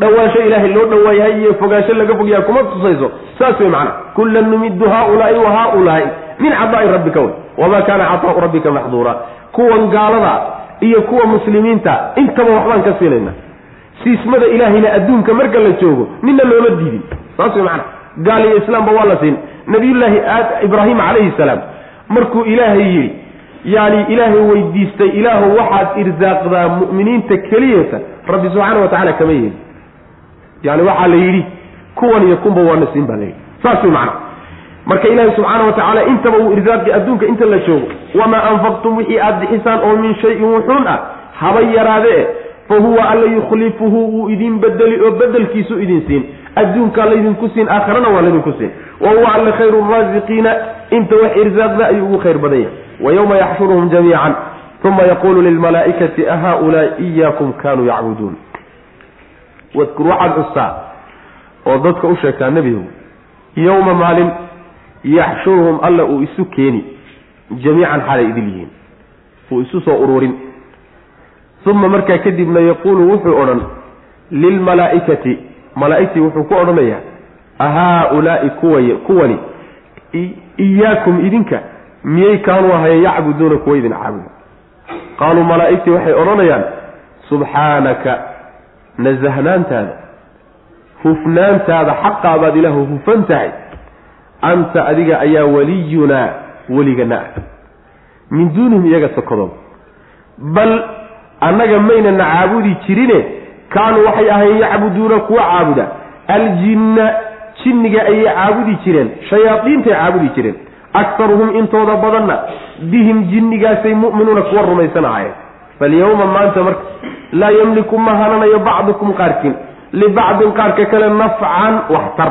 Dhawaansho ilaahay loo dhawaayahay iyo fogaansho laga fogyaa kuma tusayso. Saas wey macana kullan numiddu haaulaai wa haaulaai min cadaa'i rabbika wey. Wamaa kaana cataau rabbika maxduura kuwan gaalada iyo kuwa muslimiinta intaba waxbaan ka siinayna siismada ilaahayna adduunka marka la joogo nina looma diidin. Saas wey macana gaal iyo islaamba waa la siin. Nabiyullaahi ibraahim calayhi salaam markuu ilaahay yidhi yani ilaahay weydiistay ilaahu waxaad irsaaqdaa mu'miniinta keliyata rabbi subxaana wa tacala kama yeeli yani waxaa la yidhi kuwan iyo kunba waana siin baa la yidhi. Saas way macana marka ilaahi subxaana wa tacaala intaba uu irsaaqi adduunka inta la joogo wamaa anfaqtum wixii aada bixisaan oo min shayin wuxuun ah haba yaraadee fa huwa alla yukhlifuhu wuu idin bedeli oo bedelkiisu idin siin. Adduunkaa laydinku siin aakharana waa laydinku siin. Wa huwa alla khayru raasiqiina inta wax irsaaqda ayuu ugu khayr badan yahay wa yowma yaxshuruhum jamiican uma yaquulu lilmalaa'ikati ahaulaai iyaakum kanuu yacbuduun? Wadkur waxaad xustaa oo dadka u sheegtaa nebigu yowma maalin yaxshuruhum alla uu isu keeni. Jamiican xalay idil yihiin. Uu isu soo ururin. Uma markaa kadibna yaquulu wuxuu odhan lilmalaa'ikati malaa'igtii wuxuu ku odhanayaa ahaa-ulaai kuway kuwani iyaakum idinka miyay kaanuu ahaya yacbuduuna kuwa idin caabuda? Qaaluu malaa'igtii waxay odhanayaan subxaanaka nasahnaantaada hufnaantaada xaqaa baad ilaahu hufan tahay anta adiga ayaa waliyunaa weligana ah. Min duunihim iyaga sokodood bal annaga maynana caabudi jirine kaanuu waxay ahayn yacbuduuna kuwa caabuda. Aljinna jinniga ayay caabudi jireen. Shayaadiintay caabudi jireen. Aktaruhum intooda badanna bihim jinnigaasay mu'minuuna kuwa rumaysan ahaayeen falyawma maanta marka laa yamliku ma hananayo bacdukum qaarkiin. Libacdin qaarka kale nafcan waxtar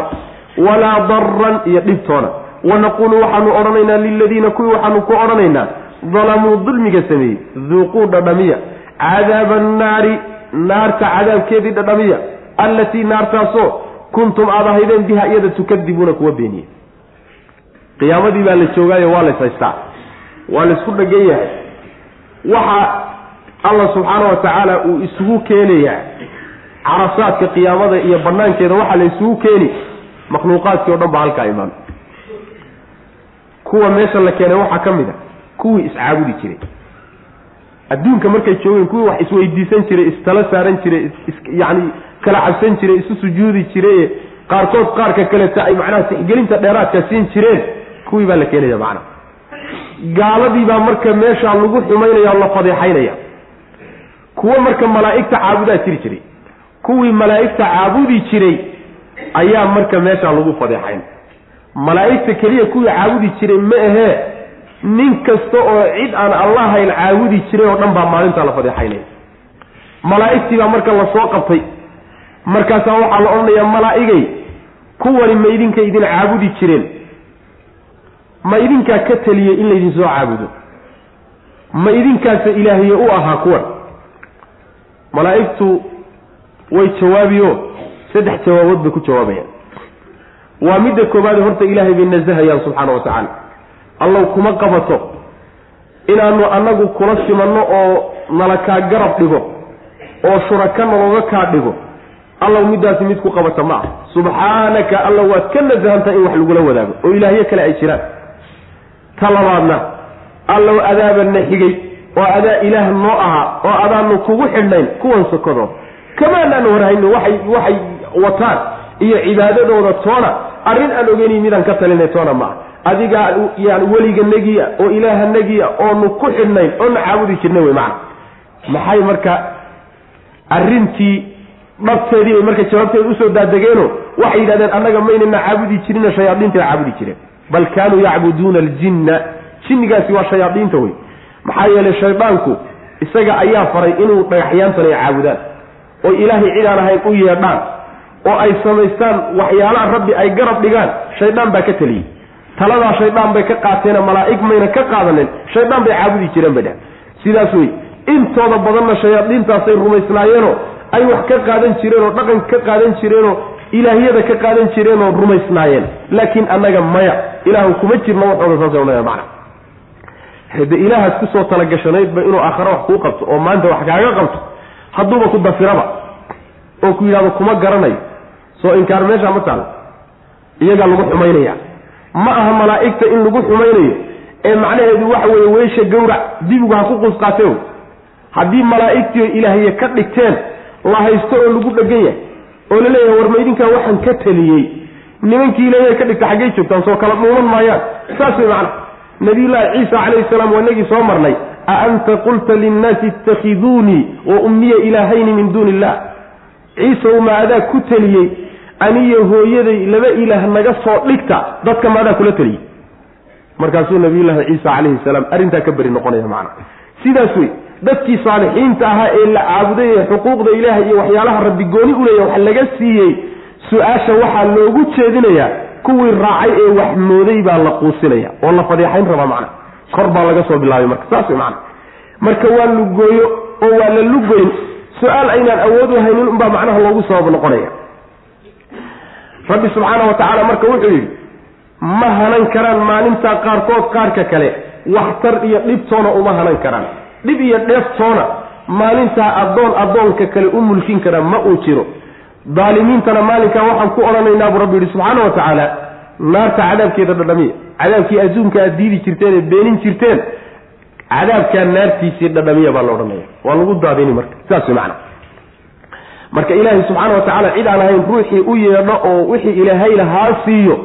walaa daran iyo dhibtoona. Wanaquulu waxaanu odhanaynaa liladiina kuwii waxaanu ku odhanaynaa dalamuu dulmiga sameeyey duuquu dhadhamiya. Cadaaba annaari naarta cadaabkeedii dhadhamiya. Allatii naartaasoo kuntum aad ahaydeen biha iyada tukadibuuna kuwa beeniye qiyaamadii baa la joogaayo waa lays haystaa. Waa laysku dhagan yahay. Waxa allah subxaana wa tacaala uu isugu keenayaa carasaadka qiyaamada iyo banaankeeda waxaa la isugu keeni makhluuqaadkii o dhan baa halkaa imaan. Kuwa meesha la keenay waxaa ka mid a kuwii iscaabudi jiray. Adduunka markay joogeen kuwii wax isweydiisan jiray istala saaran jiray yani kala cabsan jiray isu sujuudi jiray qaarkood qaarka kaleta ay macnaha tixgelinta dheeraadka siin jireen kuwii baa la keenaya macna. Gaaladii baa marka meeshaa lagu xumaynaya o la fadeexaynaya. Kuwo marka malaa'igta caabudaa jiri jiray. Kuwii malaa'igta caabudi jiray ayaa marka meeshaa lagu fadeexayn malaa'igta keliya kuwii caabudi jiray ma ahee nin kasta oo cid aan allahayn caabudi jiray oo dhan baa maalintaa la fadeexaynaya malaa'igtii baa marka la soo qabtay. Markaasaa waxaa la odhanayaa malaa'igay kuwani ma idinka idin caabudi jireen? Ma idinkaa ka teliyey in laydin soo caabudo? Ma idinkaasa ilaahiye u ahaa kuwan malaa'igtu way jawaabiyo saddex jawaabood bay ku jawaabayaan waa midda koobaad horta ilaahay bay nasahayaan subxaana wa tacaala. Allow kuma qabato inaanu annagu kula simanno oo nala kaa garab dhigo oo shuraka nalooga kaa dhigo. Allow middaasi mid ku qabata ma ah subxaanaka alla waad ka nasahantaha in wax lagula wadaago oo ilaahyo kale ay jiraan. Ta labaadna allow adaabana xigay oo adaa ilaah noo ahaa oo adaanu kugu xidhnayn kuwan sokodood. Kamaanaanu horhayno waxay waxay wataan iyo cibaadadooda toona arrin aan ogeyni midaan ka talinay toona ma ah adigaa yani weliganagiia oo ilaahanagiia oonu ku xidhnayn oona caabudi jirnay wey macana maxay marka arrintii dhabteedii bay marka jawaabteeda u soo daadegeeno waxay yidhahdeen annaga maynana caabudi jirina shayaadiinta caabudi jireen. Bal kaanuu yacbuduuna aljinna jinnigaasi waa shayaadiinta wey maxaa yeelay shaydaanku isaga ayaa faray inuu dhagaxyaantan ay caabudaan oy ilaahay cid aan ahayn u yeedhaan oo ay samaystaan waxyaalaha rabbi ay garab dhigaan shaydaan baa ka teliyey taladaa shaydaan bay ka qaateena malaa'ig mayna ka qaadanin shaydaan bay caabudi jireen bay dheh sidaas wey intooda badanna shayaadiintaasay rumaysnaayeenoo ay wax ka qaadan jireen oo dhaqan ka qaadan jireenoo ilaahyada ka qaadan jireenoo rumaysnaayeen laakiin annaga maya ilaahu kuma jirno waxooda saasa odhanaya macna. Hade ilaahaad ku soo talagashanaydba inuu aakhare wax kuu qabto oo maanta wax kaaga qabto hadduuba ku dafiraba oo ku yidhahdo kuma garanayo soo inkaar meesha ma taalo iyagaa lagu xumaynaya. Ma aha malaa'igta in lagu xumaynayo ee macnaheedu waxa weeye weesha gawrac dibigu ha ku qusqaateen haddii malaa'igtii ilaahye ka dhigteen la haysto oo lagu dhegan yahay oo la leeyahay war maydinkaa waxaan ka taliyey. Nimankii ilaahay ka dhigta xaggay joogtaan soo kala dhuuman maayaan. Saas way macna. Nabiyullaahi ciisa calayhi salaam waa inagii soo marnay. A anta qulta linnaasi itakhiduunii wa ummiya ilaahayni min duuni illah ciisow ma adaa ku teliyey aniyo hooyaday laba ilaah naga soo dhigta dadka ma adaa kula teliyey markaasuu nabiyullaahi ciisa calayhi salaam arrintaa ka beri noqonaya macna. Sidaas wey dadkii saalixiinta ahaa ee la caabuday ee xuquuqda ilaahay iyo waxyaalaha rabbi gooni u leeya wax laga siiyey su'aasha waxaa loogu jeedinayaa kuwii raacay ee wax mooday baa la quusinaya oo la fadeexayn rabaa macna. Kor baa laga soo bilaabay marka saas wey macna. Marka waa lugooyo oo waa la lugoyn su'aal aynaan awood u haynin unbaa macnaha loogu sabab noqonaya rabbi subxaana wa tacaala marka wuxuu yidhi ma hanan karaan maalintaa qaarkood qaarka kale waxtar iyo dhibtoona uma hanan karaan. Dhib iyo dheeftoona maalintaa addoon addoonka kale u mulkin kara ma uu jiro. Daalimiintana maalinkaa waxaan ku odhanaynaa buu rabbi yidhi subxaana wa tacaala naarta cadaabkeeda dhadhamiya cadaabkii adduunka aad diidi jirteen ee beenin jirteen cadaabkaa naartiisii dhadhamiya baa la odhanaya waa lagu daadini marka. Saas way marka ilaahay subxaana wa tacaala cid aan ahayn ruuxii u yeedho oo wixii ilaahay lahaa siiyo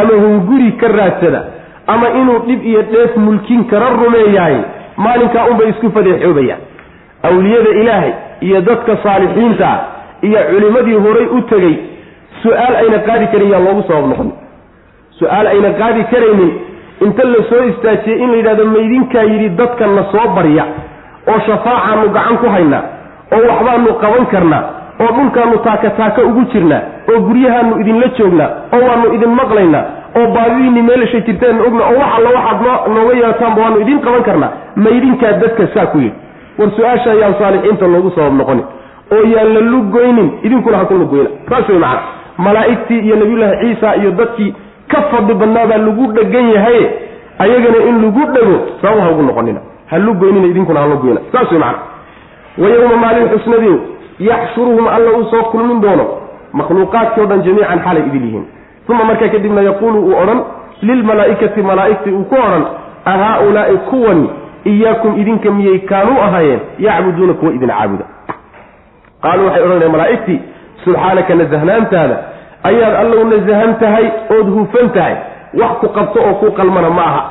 ama hunguri ka raadsada ama inuu dhib iyo dheef mulkin kara rumeeyahay maalinkaa unbay isku fadeexoobayaan awliyada ilaahay iyo dadka saalixiinta ah iyo culimmadii horay u tegey su'aal ayna qaadi karin yaa loogu sabab noqon. Su'aal ayna qaadi karaynin inta la soo istaajiyey in la yidhahdo maydinkaa yidhi dadka na soo barya oo shafaacaanu gacan ku haynaa oo waxbaanu qaban karnaa oo dhulkaanu taaka taaka ugu jirnaa oo guryahaanu idinla joognaa oo waanu idin maqlaynaa oo baadidiinni meelashay jirteen ogna oo wax alla waxaad noo nooga yeetaanba waanu idiin qaban karnaa maydinkaa dadka saa ku yidhi. War su'aasha ayaan saalixiinta loogu sabab noqonin oo yaan la lugoynin idinkuna ha ku lugoyna. Saas wey macana malaa'igtii iyo nabiyullaahi ciisa iyo dadkii ka fadli badnaabaa lagu dhegan yahay ayagana in lagu dhego sabab ha ugu noqonina. Ha lugoynina idinkuna ha lugoyna. Saas wey macana wa yowma maalin xusnadiiw yaxshuruhum alla uu soo kulmin doono makhluuqaadkii o dhan jamiican xalay idil yihiin. Uma markaa kadibna yaquulu uu odhan lilmalaa'ikati malaa'igtii uu ku odhan a haa-ulaai kuwani iyaakum idinka miyay kaanuu ahaayeen yacbuduuna kuwa idin caabuda. Qaaluu waxay odhanayaan malaa'igtii subxaanaka nasahnaantaada ayaad allow nasahan tahay ood hufan tahay wax ku qabto oo ku qalmana ma aha.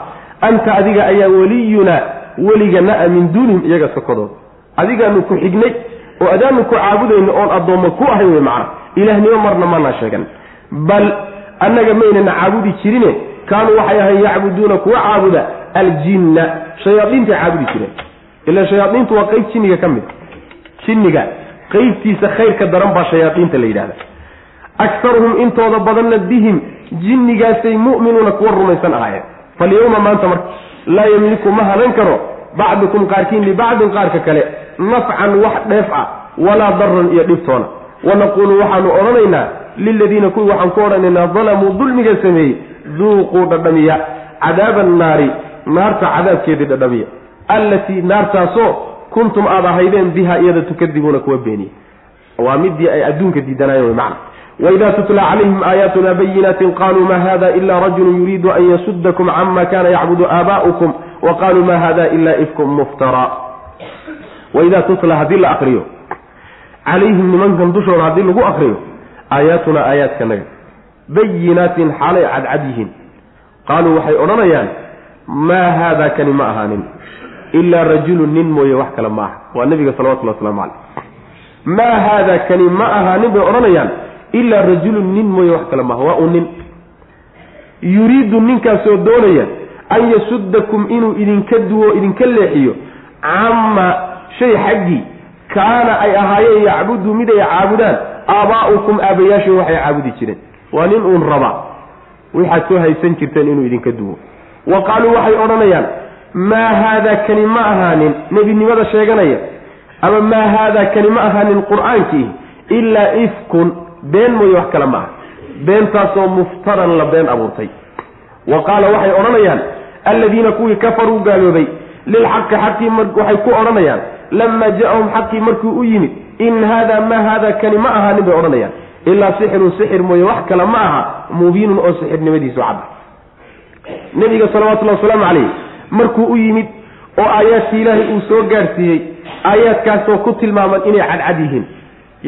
Anta adiga ayaa weliyunaa weligana a min duunihim iyaga sokodooda adigaanu ku xignay oo adaanu ku caabudayno oon addoommo ku ahay wey macna. Ilaahnimo marna maanaa sheegan. Bal annaga maynana caabudi jirine kaanuu waxay ahayn yacbuduuna kuwa caabuda aljinna. Shayaadiintay caabudi jireen. Ila shayaadiintu waa qeyb jinniga ka mid. Jinniga qeybtiisa khayrka daran baa shayaadiinta la yidhahda akaruhum intooda badanna bihim jinnigaasay mu'minuuna kuwa rumaysan ahaayeen. Falyawma maanta marka laa yamliku ma hanan karo bacdukum qaarkiin libacdin qaarka kale nafcan wax dheef ah walaa daran iyo dhibtoona wanaquulu waxaanu odhanaynaa liladiina kuwii waxaan ku odhanaynaa dalamuu dulmiga sameeyey duuquu dhadhamiya cadaaba annaari naarta cadaabkeedii dhadhamiya. Allatii naartaasoo kuntum aad ahaydeen biha iyada tukadibuuna kuwa beeniya waa midii ay adduunka diidanayen wy macna. Wإida tutla calayhim aayaatuna bayinaatin qaluu ma hada ila rajulu yuriidu an yasudakum cama kana yacbudu aabaؤukum waqaluu ma hada ila ifkum muftara waidaa tutla haddii la akriyo calayhim nimankan dushooda haddii lagu akriyo aayaatuna aayaadkanaga bayinaatin xaalay cadcad yihiin. Qaaluu waxay odhanayaan maa haada kani ma ahaanin. Ilaa rajulun nin mooye wax kale ma aha. Waa nabiga salawatullah waslamu caleyh maa haada kani ma ahaanin bay odhanayaan. Ilaa rajulun nin mooye wax kale maaha waa uu nin. Yuriidu ninkaasoo doonaya an yasudakum inuu idinka duwo idinka leexiyo cama shay xaggii kaana ay ahaayeen yacbudu mid ay caabudaan aabaa'ukum aabayaashii waxay caabudi jireen. Waa nin uun raba. Waxaad soo haysan jirteen inuu idinka duwo. Wa qaaluu waxay odhanayaan maa haada kani ma ahaanin? Nebinimada sheeganaya ama maa haada kani ma ahaanin qur'aankii? Ilaa ifkun been mooye wax kale ma aha. Beentaasoo muftaran la been abuurtay. Wa qaala waxay odhanayaan alladiina kuwii kafaruu gaaloobay lilxaqi xaqii waxay ku odhanayaan lamaa ja-ahum xaqii markuu u yimid in haada maa haada kani ma ahaanin bay odhanayaan ilaa sixirun sixir mooye wax kale ma aha mubiinun oo sixirnimadiisu cadda nebiga salawatullahi wasalaamu calayh markuu u yimid oo aayaadkii ilaahay uu soo gaadhsiiyey aayaadkaasoo ku tilmaaman inay cadcad yihiin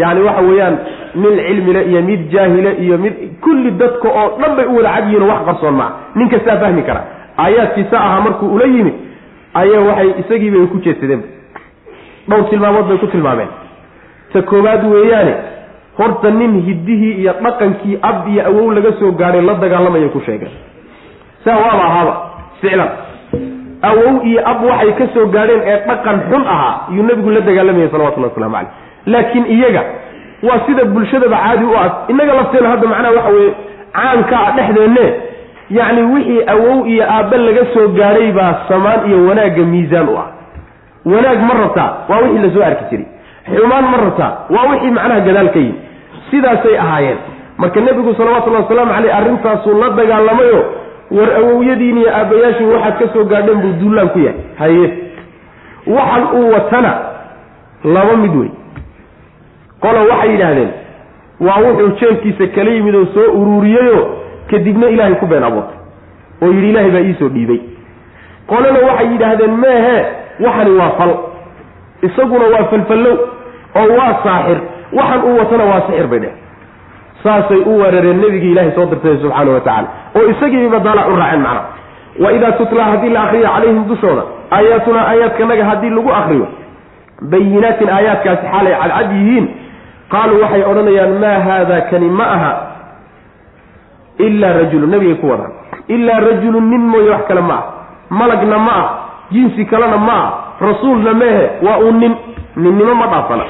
yacni waxa weeyaan nin cilmile iyo mid jaahile iyo mid kulli dadka oo dhan bay u wada cad yihiin oo wax qarsoon maa nin kastaa fahmi kara aayaadkiisa ahaa markuu ula yimid ayaa waxay isagiibay ku jeedsadeen dhowr tilmaamood bay ku tilmaameen. Ta koowaad weeyaane horta nin hiddihii iyo dhaqankii ab iyo awow laga soo gaadhay la dagaalamaya ku sheegeen saa waaba ahaaba ficlan. Awow iyo ab waxay ka soo gaadheen ee dhaqan xun ahaa iyuu nebigu la dagaalamayay salawatullahi waslamu caleyh laakiin iyaga waa sida bulshadaba caadi u ah. Innaga lafteena hadda macnaha waxa weeye caanka ah dhexdeenne yacni wixii awow iyo aabbe laga soo gaadhay baa samaan iyo wanaagga miisaan u ah. Wanaag ma rabtaa waa wixii la soo arki jiray. Xumaan ma rabtaa waa wixii macnaha gadaal ka yimi sidaasay ahaayeen. Marka nebigu salawatullahi wasalaamu caleyh arrintaasuu la dagaalamayo war awowyadiin iyo aabbayaashiin waxaad ka soo gaadheen buu duullaan ku yahay. Haye. Waxan uu watana laba mid wey. Qola waxay yidhaahdeen waa wuxuu jeelkiisa kala yimid oo soo uruuriyeyo kadibna ilaahay ku been abuurtay oo yidhi ilaahay baa iisoo dhiibay. Qolena waxay yidhaahdeen meehe waxani waa fal. Isaguna waa falfallow oo waa saaxir. Waxan uu watana waa sixir bay dheh saasay u weerareen nebigii ilahay soo dirtay subxaana wa tacala oo isagiiba daalac u raaceen macnaha wa idaa tutla haddii la akriyo calayhim dushooda aayaatuna aayaadkanaga haddii lagu akriyo bayinaatin aayaadkaasi xaalay cadcad yihiin qaaluu waxay odhanayaan maa haada kani ma aha ilaa rajulun nebigay ku wadaan ilaa rajulun nin mooye wax kale ma ah malagna ma ah jinsi kalena ma ah rasuulna mehe waa uu nin. Ninnimo ma dhaafana.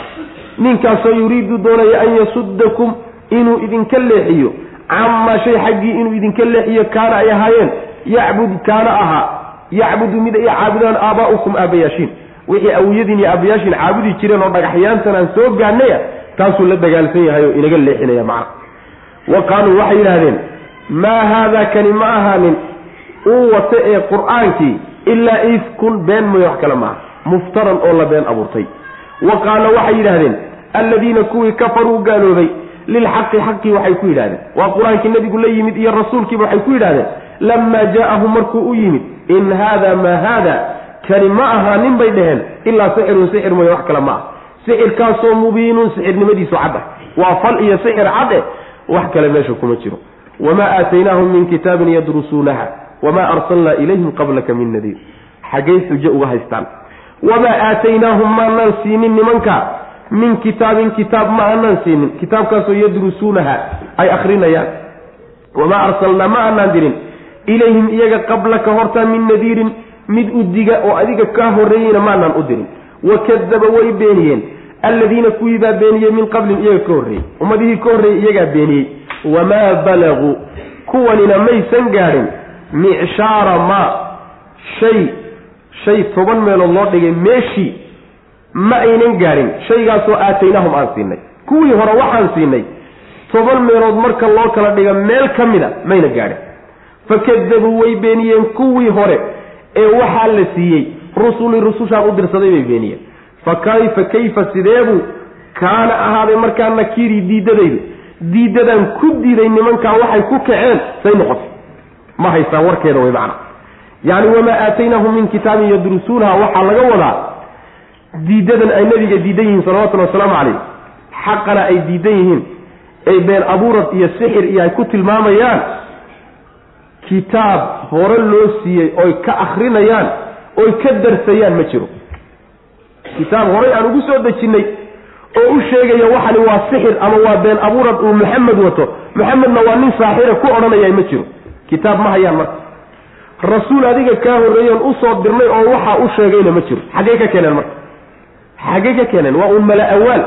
Ninkaasoo yuriidu doonaya an yasuddakum inuu idinka leexiyo. Camaa shay xaggii inuu idinka leexiyo kaana ay ahaayeen. Yacbud kaana ahaa. Yacbudu mid ay caabudaan aabaa'ukum aabayaashiin wixii awiyadiin iyo aabayaashiin caabudi jireen oo dhagaxyaantan aan soo gaadhnaya taasuu la dagaalsan yahay oo inaga leexinaya macna. Wa qaaluu waxay yidhahdeen maa haadaa kani ma ahaanin uu wata ee qur'aankii ilaa ifkun been mooye wax kale maaha muftaran oo la been abuurtay. Wa qaala waxay yidhahdeen alladiina kuwii kafaruu gaaloobay lilxaqi xaqii waxay ku yidhahdeen waa qur'aankii nebigu la yimid iyo rasuulkiiba waxay ku yidhahdeen lamaa jaa'ahum markuu u yimid in haada maa haada kani ma ahaa nin bay dheheen ilaa sixirun sixir mooye wax kale ma ah sixirkaasoo mubiinun sixirnimadiisu cadda waa fal iyo sixir cadde wax kale meesha kuma jiro wamaa aataynaahum min kitaabin yadrusuunaha wamaa arsalnaa ilayhim qablaka min nadiir xaggay xujo uga haystaan wamaa aataynaahum maanaan siinin nimanka min kitaabin kitaab ma aanaan siinin kitaabkaasoo yadrusuunaha ay akrinayaan wamaa arsalnaa ma aanaan dirin ilayhim iyaga qablaka hortaa min nadiirin mid u diga oo adiga kaa horreeyeyna maanaan u dirin wakadaba way beeniyeen alladiina kuwii baa beeniyey min qablin iyaga ka horreeyey. Ummadihii ka horreeyey iyagaa beeniyey. Wamaa balaguu kuwanina maysan gaadhin micshaara maa shay shay toban meelood loo dhigay meeshii ma aynan gaadhin shaygaasoo aataynaahum aan siinay. Kuwii hore waxaan siinay. Toban meelood marka loo kala dhiga meel ka mida mayna gaadhin fakadabuu way beeniyeen kuwii hore ee waxaa la siiyey. Rusuli rusushaan u dirsaday bay beeniyeen fa kayfa sideebuu kaana ahaaday markaa nakiirii diidadaydu diidadan ku diiday nimankaa waxay ku kaceen say noqotay. Ma haystaan warkeeda way macna. Yacni wamaa aataynaahum min kitaabin yadrusuunaha waxaa laga wadaa diidadan ay nabiga diidan yihiin salawatullhi wasalaamu calayh xaqana ay diidan yihiin ay been abuurad iyo sixir iyo ay ku tilmaamayaan. Kitaab hore loo siiyey oy ka akrinayaan oy ka darsayaan ma jiro kitaab horey aan ugu soo dejinnay oo u sheegaya waxani waa sixir ama waa been abuurad uu maxamed wato. Maxamedna waa nin saaxira ku odhanaya ma jiro. Kitaab ma hayaan marka. Rasuul adiga kaa horreeyoon u soo dirnay oo waxaa u sheegayna ma jiro. Xaggey ka keeneen marka? Xaggey ka keeneen? Waa un mala awaal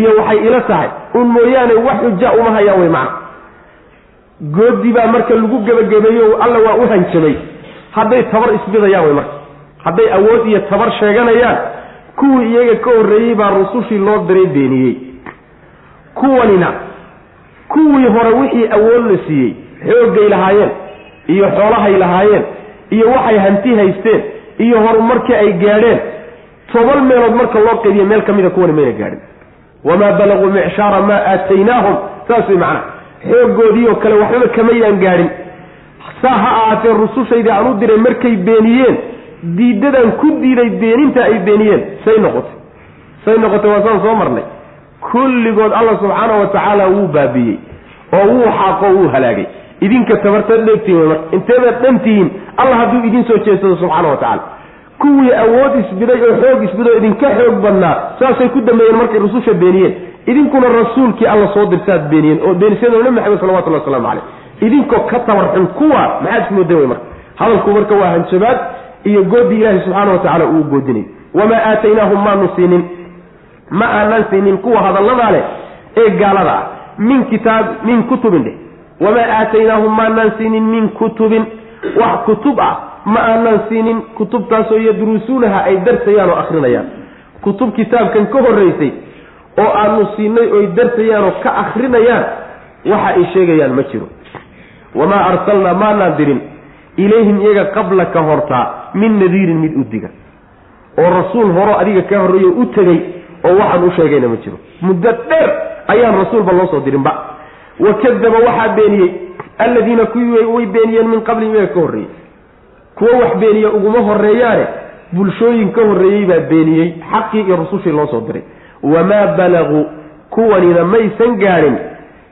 iyo waxay ila tahay. Un mooyaane wax xuja uma hayaan way macna. Goodi baa marka lagu gebagabeeyo alla waa u hanjabay. Hadday tabar isbidayaan way marka. Hadday awood iyo tabar sheeganayaan kuwii iyaga ka horreeyey baa rusushii loo diray beeniyey. Kuwanina kuwii hore wixii awood la siiyey xooggay lahaayeen iyo xoolahay lahaayeen iyo waxay hanti haysteen iyo horumarkii ay gaadheen toban meelood marka loo qeydiye meel ka mida kuwani mayna gaadhin. Wamaa balaguu micshaara maa aataynaahum saas way macnaha xooggoodii oo kale waxbaba kamaydaan gaadhin. Saa ha ahaatee rusushaydii aan u diray markay beeniyeen diidadan ku diiday beeninta ay beeniyeen. Say noqotay. Say noqotay waa saan soo marnay. Kulligood alla subxaana wa tacaala wuu baabiyey oo wuu xaaqo wuu halaagay. Idinka tabartaad dheegtihin wey inteedaad dhantihiin alla hadduu idin soo jeedsado subxaana wa tacaala kuwii awood isbiday oo xoog isbiday oo idinka xoog badnaa saasay ku dambeeyeen markay rususha beeniyeen. Idinkuna rasuulkii alla soo dirtaad beeniyeen oo beenisada nabi maxamed salawatullahi waslamu caleyh idinkoo ka tabarxun kuwa maxaad ismoodan wey marka. Hadalku marka waa hanjabaad iyo goodii ilaahi subxaana wa tacala uu goodinay. Wamaa aataynaahum maanu siinin. Ma aanan siinin kuwa hadalladaa leh ee gaalada ah. Min kitaab min kutubin dheh wamaa aataynaahum maanaan siinin min kutubin. Wax kutub ah ma aanan siinin kutubtaasoo yadrusuunaha ay darsayaan oo akrinayaan kutub kitaabkan ka horraysay oo aanu siinay oy darsayaan oo ka akrinayaan waxa ay sheegayaan ma jiro. Wamaa arsalnaa maanaan dirin. Ilayhim iyaga qabla ka hortaa min nadiirin mid u diga. Oo rasuul horo adiga ka horreeyo u tegey oo waxaan u sheegayna ma jiro. Muddo dheer ayaan rasuulba loo soo dirinba. Wa kadaba waxaa beeniyey alladiina kuwii way beeniyeen min qablihim iyaga ka horreeyey kuwo wax beeniya uguma horreeyaane bulshooyin ka horreeyey baa beeniyey xaqii iyo rusushii loo soo diray. Wamaa balaguu kuwanina maysan gaadhin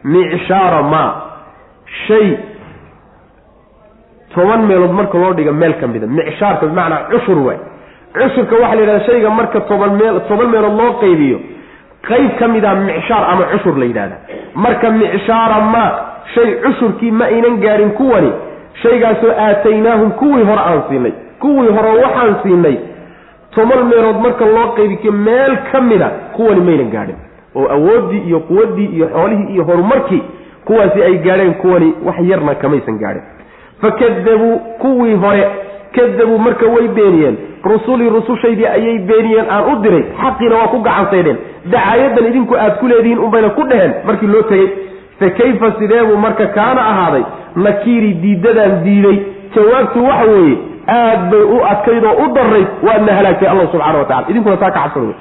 micshaara maa shay toban meelood marka loo dhiga meel ka mida. Micshaarka bimacnaa cushur waay. Cushurka waxaa la yidhahda shayga marka toban meel toban meelood loo qaybiyo qayb ka mid a micshaar ama cushur la yidhahda marka micshaara ma shay cushurkii ma aynan gaadhin kuwani shaygaasoo aataynaahum kuwii hore aan siinay kuwii hore waxaan siinay toban meelood marka loo qaybiyo meel ka mida kuwani maynan gaadhin oo awooddii iyo quwaddii iyo xoolihii iyo horumarkii kuwaasi ay gaadheen kuwani wax yarna kamaysan gaadhin fakadabuu kuwii hore kadabuu marka way beeniyeen. Rusulii rusushaydii ayay beeniyeen aan u diray. Xaqiina waa ku gacansaydheen dacaayadan idinku aad ku leedihiin unbayna ku dheheen markii loo tegey. Fa kayfa sideebuu marka kaana ahaaday? Nakiiri diidadaan diiday. Jawaabtu waxa weeye aad bay u adkayd oo u darayd waadna halaagtay allah subxana wa tacala idinkuna taa ka cabsan wey